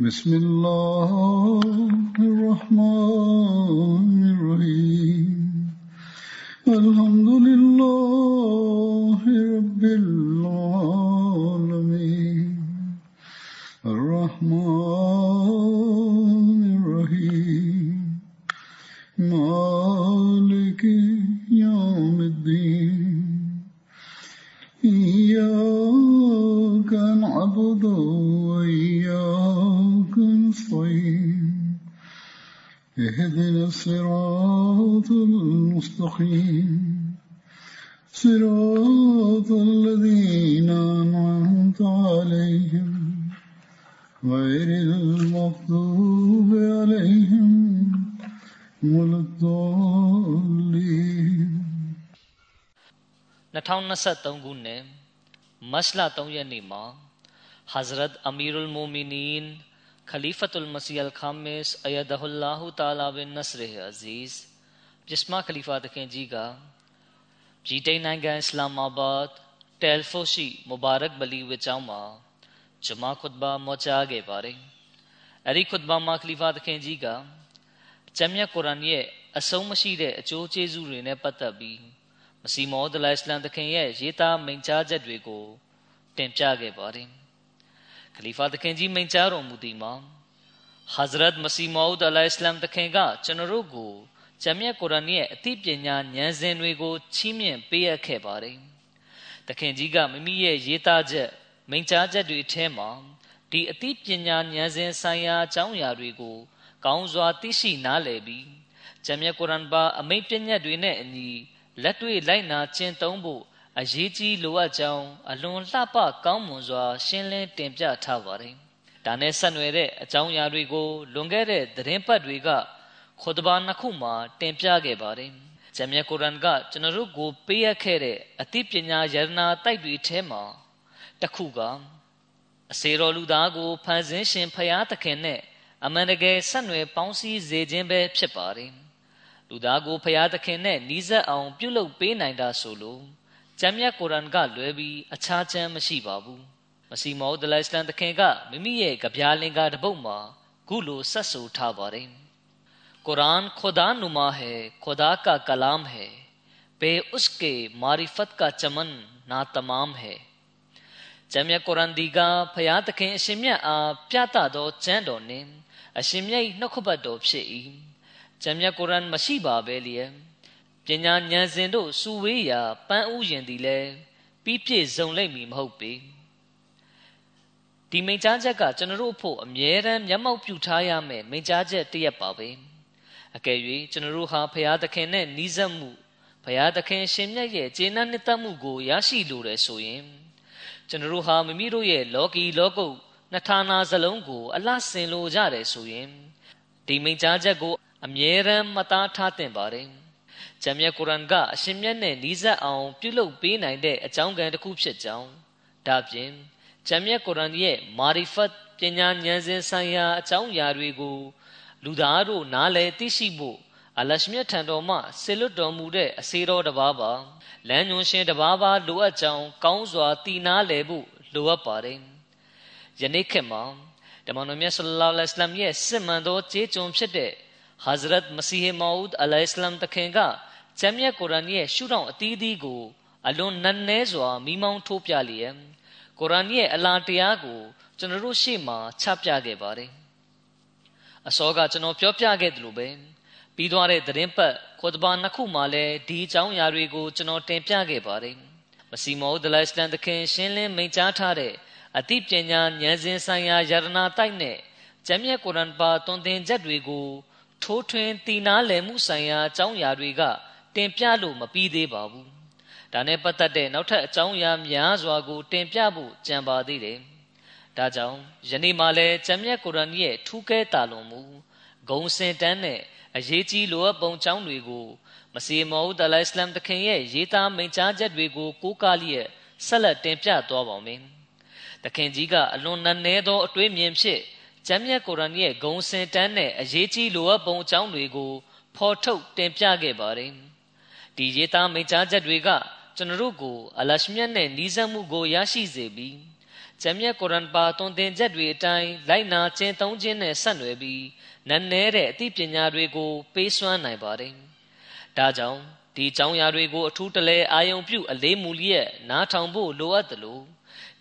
بسم الله الرحمن 2023ခုနှစ်မတ်လ3ရက်နေ့မှာ Hazrat Amirul Mu'minin Khalifatul Masih Al-Khamis Ayadahullahu Ta'ala bin Nasr Aziz ပြစ်မခလီဖာတခင်ကြီးကပြည်တိန်နိုင်ငံအစ္စလာမာဘတ်တယ်လ်ဖိုရှိမူဘာရက်ဘလီဝစ်ကျောင်းမှာဂျမာခွတ်ဘာမောချာခဲ့ပါတယ်အဲ့ဒီခွတ်ဘာမှာခလီဖာတခင်ကြီးကကျမ်းမြတ်ကုရ်အာန်ရဲ့အဆုံးမရှိတဲ့အကျိုးကျေးဇူးတွေနဲ့ပတ်သက်ပြီး မစီမောဒလိုင်စလမ်တခင်ရဲ့ရေးသားမိန့်ကြားချက်တွေကိုတင်ပြခဲ့ပါတယ်ခလီဖာတခင်ကြီးမိန့်ကြားတော်မူသည်မှာ Hazrat Masih Maud alayhi salam တခင်ကကျွန်တော်တို့ကိုဂျမ်းမြတ်ကုရ်အာန်ရဲ့အသိပညာဉာဏ်စဉ်တွေကိုချီးမြှင့်ပေးအပ်ခဲ့ပါတယ်တခင်ကြီးကမိမိရဲ့ရေးသားချက်မိန့်ကြားချက်တွေထဲမှာဒီအသိပညာဉာဏ်စဉ်ဆိုင်ရာအကြောင်းအရာတွေကို ကောင်းစွာသိရှိနားလည်ပြီးဂျမ်းမြတ်ကုရ်အာန်ပါအမိန့်ပြညတ်တွေနဲ့အညီ လက်တွေ့လိုက်နာကျင့်သုံးဖို့အရေးကြီးလိုအပ်ကြောင်းအလွန်လှပကောင်းမွန်စွာ ရှင်းလင်းတင်ပြထားပါတယ်။ဒါနဲ့ဆက်နွယ်တဲ့အကြောင်းအရာတွေကိုလွန်ခဲ့တဲ့သတင်းပတ်တွေကခွတ်ဘာနှစ်ခုမှာတင်ပြခဲ့ပါတယ်။ဂျမ်မြတ်ကုရ်အာန်ကကျွန်တော်တို့ကိုပေးအပ်ခဲ့တဲ့အသိပညာယရနာတိုက်တွေထဲမှာတစ်ခုကအစေတော်လူသားကိုဖန်ဆင်းရှင်ဖရာသခင်နဲ့အမှန်တကယ်ဆက်နွယ်ပေါင်းစည်းစေခြင်းပဲဖြစ်ပါတယ်။ လူသားကိုဖရာသခင်နဲ့နီးစပ်အောင် ပြုလုပ်ပေးနိုင်တာဆိုလို့ကျမ်းမြတ်ကုရ်အာန်ကလွဲပြီးအခြားချမ်းမရှိပါဘူးမစီမောဒလိုင်စလန်တခင်ကမိမိရဲ့ကြပြားလင်္ကာတပုတ်မှာခုလိုဆက်ဆိုထားပါတယ်ကုရ်အာန်खुदा नुमा है खुदा का कलाम है बे उसके मारिफत का चमन ना तमाम है ကျမ်းမြတ်ကုရ်အာန်ဒီကဖျားသခင်အရှင်မြတ်အားပြသသောကျမ်းတော်နှင့်အရှင်မြတ်၏နှုတ်ခပတ်တော်ဖြစ်၏ ကျမ်းမြတ်ကုရ်အာန်မရှိပါဘဲလျက်ပညာဉာဏ်စဉ်တို့စူဝေးရာပန်းဥယင်သည်လည်းပြီးပြည့်စုံလိမ့်မည်မဟုတ်ပေဒီမိန့်ကြားချက်ကကျွန်တော်တို့ဖို့အမြဲတမ်းမျက်မှောက်ပြုထားရမယ်မိန့်ကြားချက်တရက်ပါပဲအကယ်၍ကျွန်တော်တို့ဟာဖရာသခင်နဲ့နီးစပ်မှုဖရာသခင်ရှင်မြတ်ရဲ့ကျေနပ်နှစ်သက်မှုကိုရရှိလိုတယ်ဆိုရင်ကျွန်တော်တို့ဟာမိမိတို့ရဲ့လောကီလောကုတ်နှစ်ဌာနာစလုံးကို အလှဆင်လိုကြတယ်ဆိုရင်ဒီမိန့်ကြားချက်ကို အမြဲတမ်းမသားထားသင့်ပါတယ်ဂျမ်မြတ်ကုရ်အာန်ကအရှင်မြတ်နဲ့နီးစပ်အောင်ပြုလုပ်ပေးနိုင်တဲ့အကြောင်းကံတစ်ခုဖြစ်ကြောင်းဒါပြင်ဂျမ်မြတ်ကုရ်အာန်ရဲ့မာရီဖတ်ပညာဉာဏ်စဉ်ဆိုင်ရာအကြောင်းအရာတွေကိုလူသားတို့နားလည်သိရှိဖို့အလရှမြတ်ထံတော်မှဆေလွတ်တော်မူတဲ့အစေတော်တစ်ပါးပါလမ်းညွှန်ရှင်တစ်ပါးပါလိုအပ်ကြောင်းကောင်းစွာတည်နာလည်ဖို့လိုအပ်ပါတယ်ယနေ့ခေတ်မှာတမန်တော်မြတ်ဆလ္လာလဟ်အလัยဟိဝါစလမ်ရဲ့စစ်မှန်သောခြေကျုံဖြစ်တဲ့ Hazrat Masih Maud alayhi salam တခင်ကကျမ်းမြတ်ကုရ်အာန်ရဲ့ရှုထောင့်အသီးသီးကို အလွန်နက်နဲစွာမိမောင်းထိုးပြလျက်ကုရ်အာန်ရဲ့အလားတရားကို ကျွန်တော်တို့ရှေ့မှာချပြခဲ့ပါတယ်အစောကကျွန်တော်ပြောပြခဲ့သလိုပဲပြီးသွားတဲ့သတင်းပတ်ခွတ်ဘာနှစ်ခုမှာလည်းဒီအကြောင်းအရာတွေကိုကျွန်တော်တင်ပြခဲ့ပါတယ်မစီမောဒလိုင်စတန်သခင်ရှင်းလင်းမိန့်ကြားထားတဲ့အသိပညာဉာဏ်စဉ်ဆိုင်ရာယရနာတိုက်နဲ့ကျမ်းမြတ်ကုရ်အာန်ပါသွန်သင်ချက်တွေကို ထိုးထွင်းတည်နာလည်မှုဆိုင်ရာအကြောင်းအရာတွေကတင်ပြလို့မပြီးသေးပါဘူး။ဒါနဲ့ပတ်သက်တဲ့နောက်ထပ်အကြောင်းအရာများစွာကို တင်ပြဖို့ကြံပါသေးတယ်။ဒါကြောင့်ယနေ့မှလည်းကျမ်းမြတ်ကုရ်အာန်ရဲ့ထူးကဲတာလွန်မှုဂုံစင်တန်းနဲ့အရေးကြီးလိုအပ်ပုံကြောင်းတွေကိုမစီမောဦးတလိုင်စလမ်တခင်ရဲ့ရေးသားမိန့်ကြားချက်တွေကိုကိုးကားလျက်ဆက်လက်တင်ပြသွားပါမယ်။တခင်ကြီးကအလွန်နက်နဲသောအတွေးမြင်ဖြင့် ကျမ်းမြတ်ကုရ်အာန်ရဲ့ဂုံစင်တန်းနဲ့အရေးကြီးလိုအပ်ပုံအကြောင်းတွေကိုဖော်ထုတ်တင်ပြခဲ့ပါတယ်။ဒီရေးသားမိန့်ကြားချက်တွေကကျွန်တော်တို့ကိုအလရှမြတ်နဲ့နီးစပ်မှုကိုရရှိစေပြီးကျမ်းမြတ်ကုရ်အာန်ပါသွန်သင်ချက်တွေအတိုင်းလိုက်နာကျင့်သုံးခြင်းနဲ့ဆက်နွယ်ပြီးနက်နဲတဲ့အသိပညာတွေကို ပေးစွမ်းနိုင်ပါတယ်။ဒါကြောင့်ဒီအကြောင်းအရာတွေကိုအထူးတလဲအာယုံပြုအလေးမူလျက်နားထောင်ဖို့လိုအပ်သလို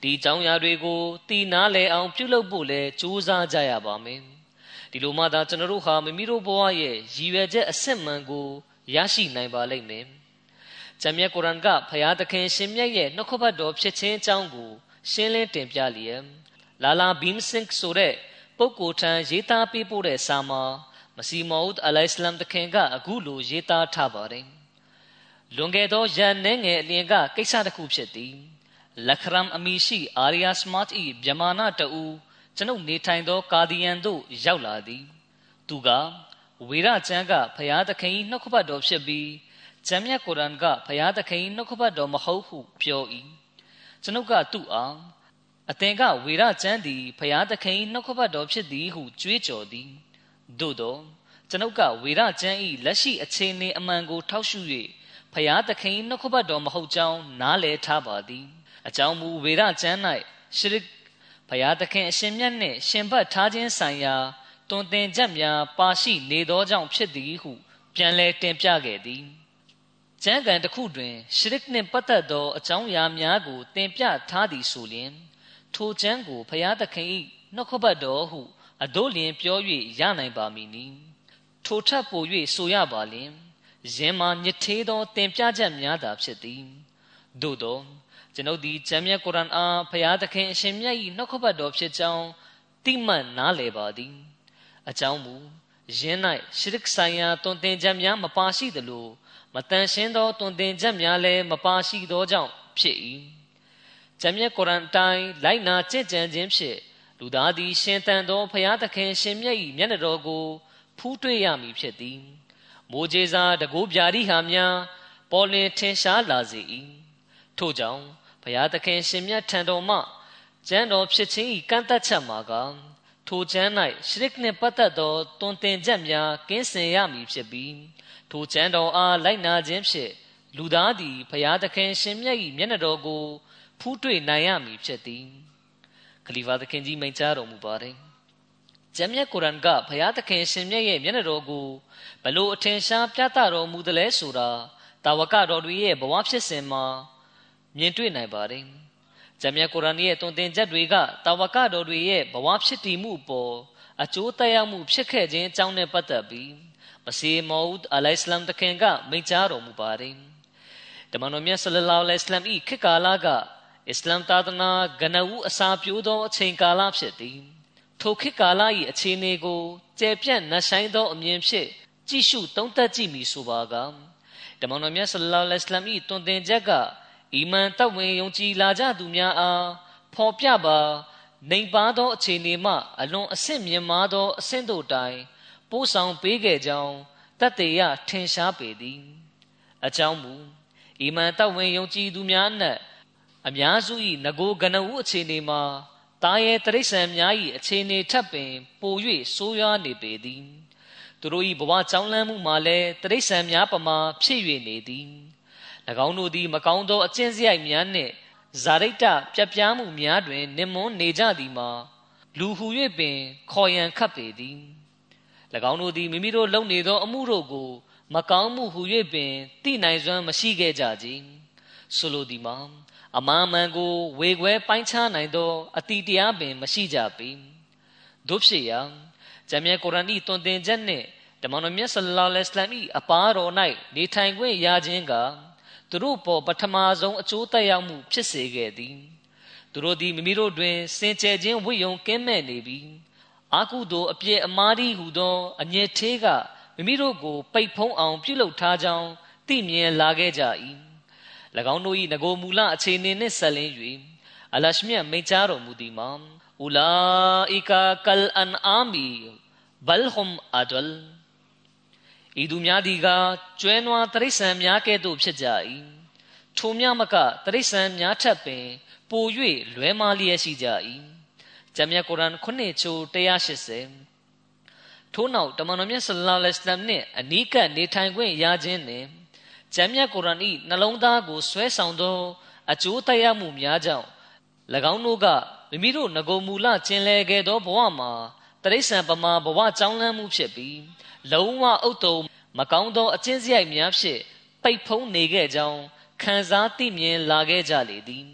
ဒီအကြောင်းအရာတွေကိုတည်နာလဲအောင်ပြုလုပ်ဖို့လည်းကြိုးစားကြရပါမယ်။ဒီလိုမှသာကျွန်တော်တို့ဟာမိမိတို့ဘဝရဲ့ရည်ရွယ်ချက်အစစ်မှန်ကိုရရှိနိုင်ပါလိမ့်မယ်။ဂျမ်းမြတ်ကုရ်အာန်ကဖျားသခင်ရှင်မြတ်ရဲ့နှုတ်ခပတ်တော်ဖြစ်ခြင်းအကြောင်းကိုရှင်းလင်းတင်ပြလျက်လာလာဘီမ်စင်ဆိုတဲ့ပုဂ္ဂိုလ်ထံရေးသားပေးပို့တဲ့စာမှာမစီမောဦးအလိုင်စလမ်တခင်ကအခုလိုရေးသားထားပါတယ်။လွန်ခဲ့သောရန်နှဲငယ်အလျင်ကကိစ္စတစ်ခုဖြစ်သည်။ လက်ခရမ်အမီရှိအာရီယာစမတ်၏ဗျမာနတူကျွန်ုပ်နေထိုင်သောကာဒီယန်သို့ရောက်လာသည်။သူကဝေရကျမ်းကဖျားသခင်နှုတ်ခပတ်တော်ဖြစ်ပြီးဂျမ်းမြတ်ကုရ်အာန်ကဖျားသခင်နှုတ်ခပတ်တော်မဟုတ်ဟုပြော၏။ကျွန်ုပ်ကသူ့အားအသင်ကဝေရကျမ်းသည်ဖျားသခင်နှုတ်ခပတ်တော်ဖြစ်သည်ဟုကြွေးကြော်သည်သို့သောကျွန်ုပ်ကဝေရကျမ်း၏လက်ရှိအခြေအနေအမှန်ကိုထောက်ရှု၍ဖျားသခင်နှုတ်ခပတ်တော်မဟုတ်ကြောင်းနားလည်ထားပါသည် အကြောင်းမူဝေရကျမ်း၌ရှရစ်ဖျားသခင်အရှင်မြတ်နှင့်ရှင်ဘတ်ထားခြင်းဆိုင်ရာတွင်တင်ချက်များပါရှိနေသောကြောင့်ဖြစ်သည်ဟု ပြန်လည်တင်ပြခဲ့သည်ကျမ်းဂန်တစ်ခုတွင်ရှရစ်နှင့်ပတ်သက်သောအကြောင်းအရာများကို တင်ပြထားသည်ဆိုလျှင်ထိုကျမ်းကိုဖျားသခင်၏နှုတ်ခပတ်တော်ဟုအဒို့လျင်ပြော၍ရနိုင်ပါမည်နီထိုထပ်ပို၍ဆိုရပါလျင်ယင်မာညစ်သေးသောတင်ပြချက်များသာဖြစ်သည်သို့သော ကျွန်ုပ်သည်ကျမ်းမြတ်ကုရ်အာန်အားဖျားသခင်အရှင်မြတ်၏နှုတ်ခပတ်တော်ဖြစ်ကြောင်းတိမှတ်နားလည်ပါသည်အကြောင်းမူယင်း၌ရှရစ်ဆိုင်ရာတွင်တင်ချက်များမပါရှိသလိုမတန်ရှင်းသောတွင်တင်ချက်များလည်းမပါရှိသောကြောင့်ဖြစ်၏ဂျမ်းမြတ်ကုရ်အာန်တိုင်းလိုက်နာကြင်ကြံခြင်းဖြင့်လူသားသည်ရှင်သန်သောဖျားသခင်ရှင်မြတ်၏မျက်နှာတော်ကိုဖူးတွေ့ရမည်ဖြစ်သည်မိုးကျေစာတကိုးပြာရိဟာများပေါ်လင်ထင်ရှားလာစေ၏ထို့ကြောင့် ဘုရားသခင်ရှင်မြတ်ထံတော်မှကျမ်းတော်ဖြစ်ခြင်း၏ကန့်သက်ချက်မှာကထိုကျမ်း၌ရှရစ်နှင့်ပတ်သက်သောတွင်တင်ချက်များကင်းစင်ရမည်ဖြစ်ပြီးထိုကျမ်းတော်အားလိုက်နာခြင်းဖြင့်လူသားသည်ဘုရားသခင်ရှင်မြတ်၏မျက်နှာတော်ကိုဖူးတွေ့နိုင်ရမည်ဖြစ်သည်ခလီဖာသခင်ကြီးမိန့်ကြားတော်မူပါတယ်ကျမ်းမြတ်ကုရ်အာန်ကဘုရားသခင်ရှင်မြတ်ရဲ့မျက်နှာတော်ကိုဘလို့အထင်ရှားပြသတော်မူသလဲဆိုတာတာဝကတော်တွေရဲ့ဘဝဖြစ်စဉ်မှာ မြင်တွေ့နိုင်ပါတယ်။ဂျမ်းမြတ်ကုရ်အာန်ရဲ့တုံသင်ချက်တွေကတာဝကတော်တွေရဲ့ဘဝဖြစ်တည်မှုအပေါ်အကျိုးသက်ရောက်မှုဖြစ်ခဲ့ခြင်းအကြောင်းနဲ့ပတ်သက်ပြီးမစီမောဒ်အလိုင်စလမ်တခင်ကမိန့်ကြားတော်မူပါတယ်။တမန်တော်မြတ်ဆလလောလဟ်အလိုင်စလမ်ဤခေတ်ကာလကအစ္စလမ်သာသနာကနဦးအစာပြိုးသောအချိန်ကာလဖြစ်သည်။ထိုခေတ်ကာလ၏အခြေအနေကိုကျယ်ပြန့်နှဆိုင်သောအမြင်ဖြင့်ကြည့်ရှုသုံးသပ်ကြည့်မိဆိုပါကတမန်တော်မြတ်ဆလလောလဟ်အလိုင်စလမ်ဤတွင်တင်ချက်က အီမန်တပ်ဝင်ယုံကြည်လာကြသူများအားဖော်ပြပါနိုင်ပါသောအခြေအနေမှအလွန်အဆင့်မြင့်မားသောအဆင့်တို့တိုင်ပို့ဆောင်ပေးခဲ့ကြောင်းတတ်တေရထင်ရှားပေသည်အကြောင်းမူအီမန်တပ်ဝင်ယုံကြည်သူများနှင့်အများစု၏ငကိုကနဦးအခြေအနေမှာတာရဲတရိษံများ၏အခြေအနေထပ်ပင်ပို၍ဆိုးရွားနေပေသည်သူတို့၏ဘဝကြောင်းလမ်းမှုမှာလည်းတရိษံများပမာဖြစ်၍နေသည် င်းတို့သည်မကောင်းသောအကျင့်စရိုက်များနှင့်ဇာရိတပြပြားမှုများတွင်နင်မွန်းနေကြသည်မှာလူဟု၍ပင်ခေါ်ရန်ခတ်ပေသည်၎င်းတို့သည်မိမိတို့လုပ်နေသော အမှုတို့ကို မကောင်းမှုဟု၍ပင်သိနိုင်စွမ်းမရှိခဲ့ကြကြဆိုလိုသည်မှာအမှန်မှန်ကိုဝေခွဲပိုင်းခြားနိုင်သောအတိတရားပင်မရှိကြပေတို့ဖြစ်ရာဂျမ်းမြတ်ကုရ်အာန်၏တွင်တင်ချက်နှင့်တမန်တော်မြတ်ဆလ္လာလဟ်အလိုင်းအပါတော်၌နေထိုင်ခွင့်ရခြင်းက သူတို့ပေါ်ပထမဆုံးအကျိုးသက်ရောက်မှု ဖြစ်စေခဲ့သည်သူတို့သည်မိမိတို့တွင် စင်ကြယ်ခြင်းဝိယုံကင်းမဲ့နေပြီးအာကုသို့အပြည့်အမားဒီဟုသောအငြင်းသေးကမိမိတို့ကို ပိတ်ဖုံးအောင် ပြုလုပ်ထားကြောင်းသိမြင်လာခဲ့ကြ၏၎င်းတို့၏ငโกမူလအခြေအနေနှင့်ဆက်လင်း၍အလရှမြတ်မိန့်ကြားတော်မူသည်မှာဝအူလာအီကာကလ်အန်အာမီဘလ်ဟွမ်အဒလ် ဤသူများသည်ကကျွဲနွားတရိษံများကဲ့သို့ဖြစ်ကြ၏ထိုမြမကတရိษံများထပ်ပင်ပို၍လွဲမားလျက်ရှိကြ၏ဂျမ်မြတ်ကုရ်အာန်ခုနှစ်ချို180ထို့နောက်တမန်တော်မြတ်ဆလ္လာလဟ်အလိုင်းနှင့်အနီးကပ်နေထိုင်ခွင့်ရခြင်းနှင့်ဂျမ်မြတ်ကုရ်အာန်၏နှလုံးသားကိုဆွဲဆောင်သောအကျိုးတရားမှုများကြောင့်၎င်းတို့ကမိမိတို့ငကိုမူလကျင်လည်ခဲ့သောဘဝမှာ တရိษံပမာဘဝကြောင်းလန်းမှုဖြစ်ပြီးလုံးဝအုတ်တုံမကောင်းသောအကျင့်စရိုက်များဖြင့်ပိတ်ဖုံးနေခဲ့ကြောင်းခံစားသိမြင်လာခဲ့ကြလေသည်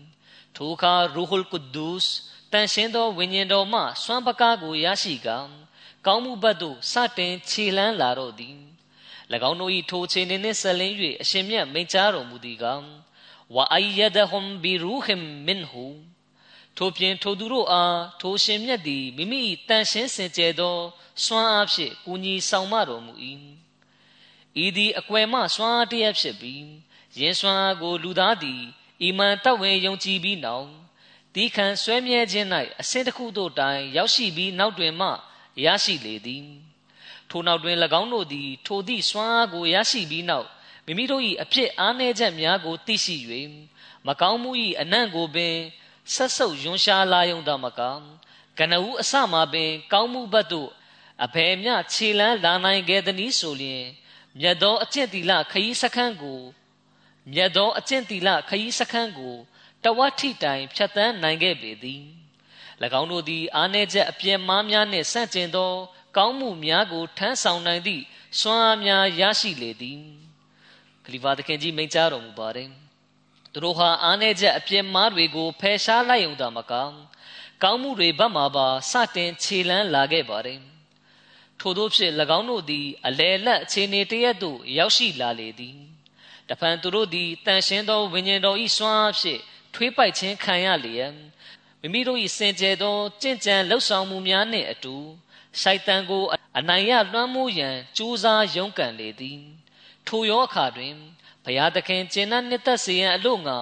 ထိုအခါရူဟူလ်ကုဒ်ဒုစ်တန်ရှင်းသောဝိညာဉ်တော်မှစွမ်းပကားကိုရရှိကကောင်းမှုဘက်သို့စတင်ခြေလှမ်းလာတော့သည်၎င်းတို့၏ထိုခြေနှင့်ဆက်လင်း၍အရှင်မြတ်မိန့်ကြားတော်မူသည်ကဝအိယဒဟွမ်ဘီရူဟင်မင်ဟူ ထိုပြင်ထိုသူတို့အားထိုရှင်မြတ်သည်မိမိတန်ရှင်းစင်ကြယ်သောစွမ်းအားဖြင့်ကူညီဆောင်မတော်မူ၏ဤသည်အကွယ်မှစွမ်းအားတည်းဖြစ်ပြီးယင်းစွမ်းအားကို လူသားသည်အီမန်တဝင်ယုံကြည်ပြီးနောက်ဒီခံဆွဲမြဲခြင်း၌အစင်းတစ်ခုတို့တိုင်ရောက်ရှိပြီးနောက်တွင်မှရရှိလေသည်ထိုနောက်တွင်၎င်းတို့သည်ထိုသည့်စွမ်းအားကိုရရှိပြီးနောက်မိမိတို့၏အဖြစ်အားနည်းချက်များကိုသိရှိ၍မကောင်းမှု၏အနံ့ကိုပင် ဆက်ဆုပ်ယွန်ရှားလာယုံတော်မကကနဦးအစမှပင် ကောင်းမှုဘက်သို့အဘယ်မျှခြေလန်းလာနိုင်ခဲ့သည်နည်းဆိုလျင်မြတ်သောအကျင့်တီလခရီးစခန်းကိုမြတ်သောအကျင့်တီလခရီးစခန်းကိုတဝတ်ထိတိုင်ဖြတ်တန်းနိုင်ခဲ့ပေသည်၎င်းတို့သည်အာနေချက်အပြည့်မားများနှင့်ဆန့်ကျင်သော ကောင်းမှုများကိုထမ်းဆောင်နိုင်သည့်စွမ်းအားများရရှိလေသည်ခလီဖာသခင်ကြီးမိန့်ကြားတော်မူပါတယ် သူတို့ဟာအာနေချက်အပြည့်မားတွေကိုဖယ်ရှားလိုက်ုံသာမကကောင်းမှုတွေဘက်မှပါစတင်ခြေလန်းလာခဲ့ပါတယ်ထို့သောဖြင့်၎င်းတို့သည်အလယ်လက်အခြေအနေတရက်သို့ရောက်ရှိလာလေသည်တဖန်သူတို့သည်တန်ရှင်းသောဝိညာဉ်တော်၏စွမ်းအားဖြင့်ထွေးပိုက်ခြင်းခံရလျက်မိမိတို့၏စင်ကြယ်သောကြင်ကြံလှုပ်ဆောင်မှုများနှင့်အတူရှိုက်တန်ကို အနိုင်ရလွှမ်းမိုးရန်ကြိုးစားရုန်းကန်လေသည်ထိုရောအခါတွင် ဘုရားသခင်ကျင့်နှနှစ်သက်စေရန်အလို့ငါ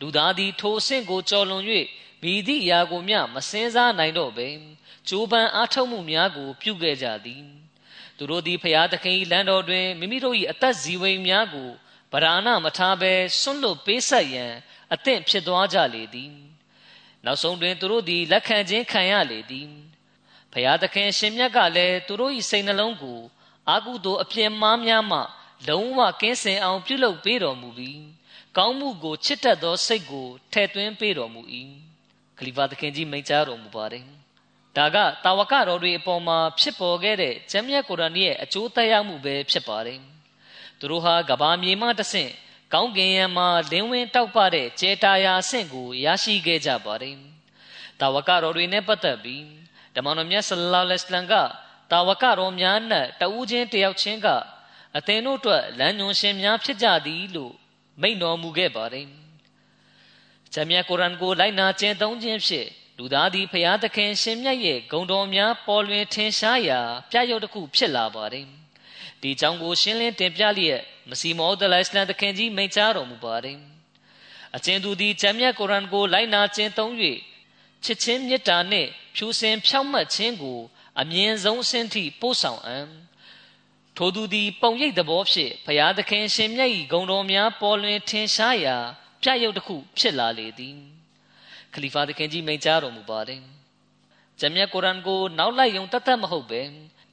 လူသားသည်ထိုအဆင့်ကိုကျော်လွန်၍မိသည့်အရာကိုမျှမစင်စားနိုင်တော့ပေကြိုးပမ်းအားထုတ်မှုများကို ပြုခဲ့ကြသည်သူတို့သည်ဖျားသခင်၏လမ်းတော်တွင်မိမိတို့၏အသက်ဇီဝိမ်များကိုဗราဏမထားဘဲဆွန့်လွတ်ပေးဆက်ရန်အသင့်ဖြစ်သွားကြလေသည်နောက်ဆုံးတွင်သူတို့သည်လက်ခံခြင်းခံရလေသည်ဖျားသခင်ရှင်မြတ်ကလည်းသူတို့၏စိတ်နှလုံးကိုအာကုသို့အပြင်းမားများမှ လုံးဝကင်းစင်အောင်ပြုလုပ်ပေးတော်မူပြီးကောင်းမှုကိုချစ်တတ်သောစိတ်ကိုထည့်သွင်းပေးတော်မူ၏ခလီဖာသခင်ကြီးမိန့်ကြားတော်မူပါတယ်ဒါကတာဝကတော်တွေအပေါ်မှာဖြစ်ပေါ်ခဲ့တဲ့ကျမ်းမြတ်ကုရ်အာန်ရဲ့အကျိုးသက်ရောက်မှုပဲဖြစ်ပါတယ်သူတို့ဟာကဘာမြေမှတဆင့်ကောင်းကင်ယံမှာလင်းဝင်တောက်ပတဲ့ကျေတာယာအဆင့်ကိုရရှိခဲ့ကြပါတယ်တာဝကတော်တွေနဲ့ပတ်သက်ပြီးဓမ္မတော်မြတ်ဆလ္လာလဟ်အလัยဟ်ကတာဝကတော်များနဲ့တဦးချင်းတယောက်ချင်းက အသင်တို့အတွက်လမ်းညွှန်ရှင်များဖြစ်ကြသည်လို့မိန့်တော်မူခဲ့ပါတယ်။ဂျမ်းမြတ်ကုရ်အာန်ကိုလိုက်နာကျင့်သုံးခြင်းဖြင့်လူသားသည်ဖျားသခင်ရှင်မြတ်ရဲ့ဂုဏ်တော်များပေါ်လွင်ထင်ရှားရာပြရုပ်တစ်ခုဖြစ်လာပါတယ်။ဒီကြောင့်ကိုရှင်းလင်းတင်ပြလျက်မစီမောဒလိုင်စလန်သခင်ကြီးမိန့်ကြားတော်မူပါတယ်။အကျဉ်သူသည်ဂျမ်းမြတ်ကုရ်အာန်ကိုလိုက်နာကျင့်သုံး၍ချစ်ချင်းမေတ္တာနှင့်ဖြူစင်ဖြောင့်မတ်ခြင်းကိုအမြင့်ဆုံးအဆင့်ထိပို့ဆောင်အံ့ ထိုသူသည် ပုံရိပ်သဘောဖြင့်ဘုရားသခင်ရှင်မြတ်၏ဂုဏ်တော်များပေါ်လွင်ထင်ရှားရာပြရုပ်တစ်ခုဖြစ်လာလေသည်ခလီဖာသခင်ကြီးမိန့်ကြားတော်မူပါတယ်။ဂျမ်မြတ်ကုရ်အာန်ကိုနောက်လိုက်ယုံတတ်တတ်မဟုတ်ပဲ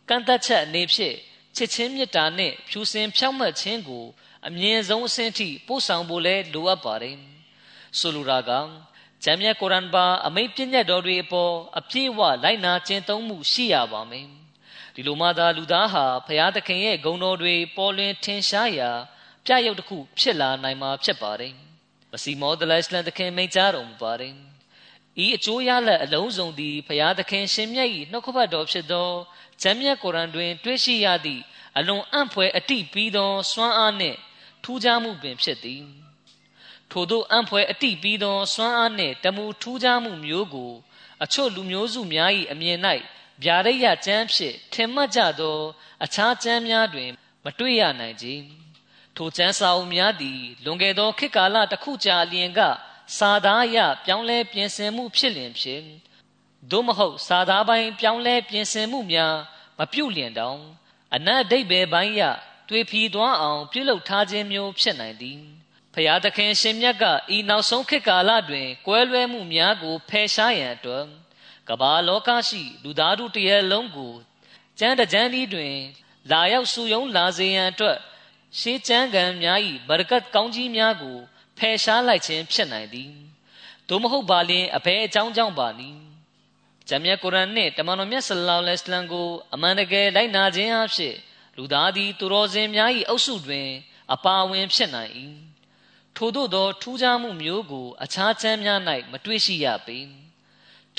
ကန့်သက်ချက်အနေဖြင့်ချစ်ချင်းမေတ္တာနှင့်ဖြူစင်ဖြောင့်မတ်ခြင်းကိုအမြင့်ဆုံးအဆင့်ထိပို့ဆောင်ဖို့လဲလိုအပ်ပါတယ်။ဆိုလိုတာကဂျမ်မြတ်ကုရ်အာန်ပါအမိန့်ပြည့်ညတ်တော်တွေအပေါ်အပြည့်အဝလိုက်နာကျင့်သုံးမှုရှိရပါမယ်။ ဒီလိုမှသာလူသားဟာဖရာသခင်ရဲ့ဂုဏ်တော်တွေပေါ်လွင်ထင်ရှားရာပြရုပ်တစ်ခုဖြစ်လာနိုင်မှာဖြစ်ပါတယ်မစီမောဒလစ်လန်သခင်မိန့်ကြားတော်မူပါတယ်ဤအကျိုးရလဒ်အလုံးစုံသည်ဖရာသခင်ရှင်မြတ်၏နှုတ်ကပတ်တော်ဖြစ်သောဂျမ်းမြတ်ကုရ်အန်တွင် တွေ့ရှိရသည့်အလွန်အံ့ဖွယ်အတိပြီးသောစွမ်းအားနှင့်ထူးခြားမှုပင်ဖြစ်သည်ထို့သောအံ့ဖွယ်အတိပြီးသောစွမ်းအားနှင့်တမူထူးခြားမှုမျိုးကို အချို့လူမျိုးစုများ၏အမြင်၌ ဗျာဒိယကျမ်းဖြင့်ထင်မှတ်ကြသော အခြားကျမ်းများတွင် မတွေ့ရနိုင်ကြထိုကျမ်းစာအုပ်များသည် လွန်ခဲ့သောခေတ်ကာလတစ်ခုကြာအလျင်က စာသားအရပြောင်းလဲပြင်ဆင်မှုဖြစ်လျင်ဖြင့်သို့မဟုတ်စာသားပိုင်းပြောင်းလဲပြင်ဆင်မှုများမပြုတ်လျင်တောင်အနတ်အဓိပ္ပာယ်ပိုင်းရတွေးဖီသွားအောင် ပြုလုပ်ထားခြင်းမျိုးဖြစ်နိုင်သည်ဖျားသခင်ရှင်မြတ်ကဤနောက်ဆုံးခေတ်ကာလတွင် ကွဲလွဲမှုများကိုဖယ်ရှားရန်အတွက် ကမ္ဘာလောကရှိလူသားတို့တရလုံးကိုကျမ်းတကြမ်းဤတွင် လာရောက်စုယုံလာစေရန်အတွက်ရှေးကျမ်းဂန်များ၏ဘရကတ်ကောင်းကြီးများကိုဖယ်ရှားလိုက်ခြင်းဖြစ်နိုင်သည်သို့မဟုတ်ပါလျင်အဘဲအကြောင်းကြောင့်ပါနည်းဂျမ်မြတ်ကုရ်အာန်နှင့်တမန်တော်မြတ်ဆလ္လာလဟ်အလัยဟ်ကိုအမှန်တကယ်လိုက်နာခြင်းအဖြစ်လူသားသည်သူတော်စင်များ၏အုပ်စုတွင် အပါဝင်ဖြစ်နိုင်၏ထို့သောသောထူးခြားမှုမျိုးကို အခြားချမ်းများ၌မတွေ့ရှိရပေ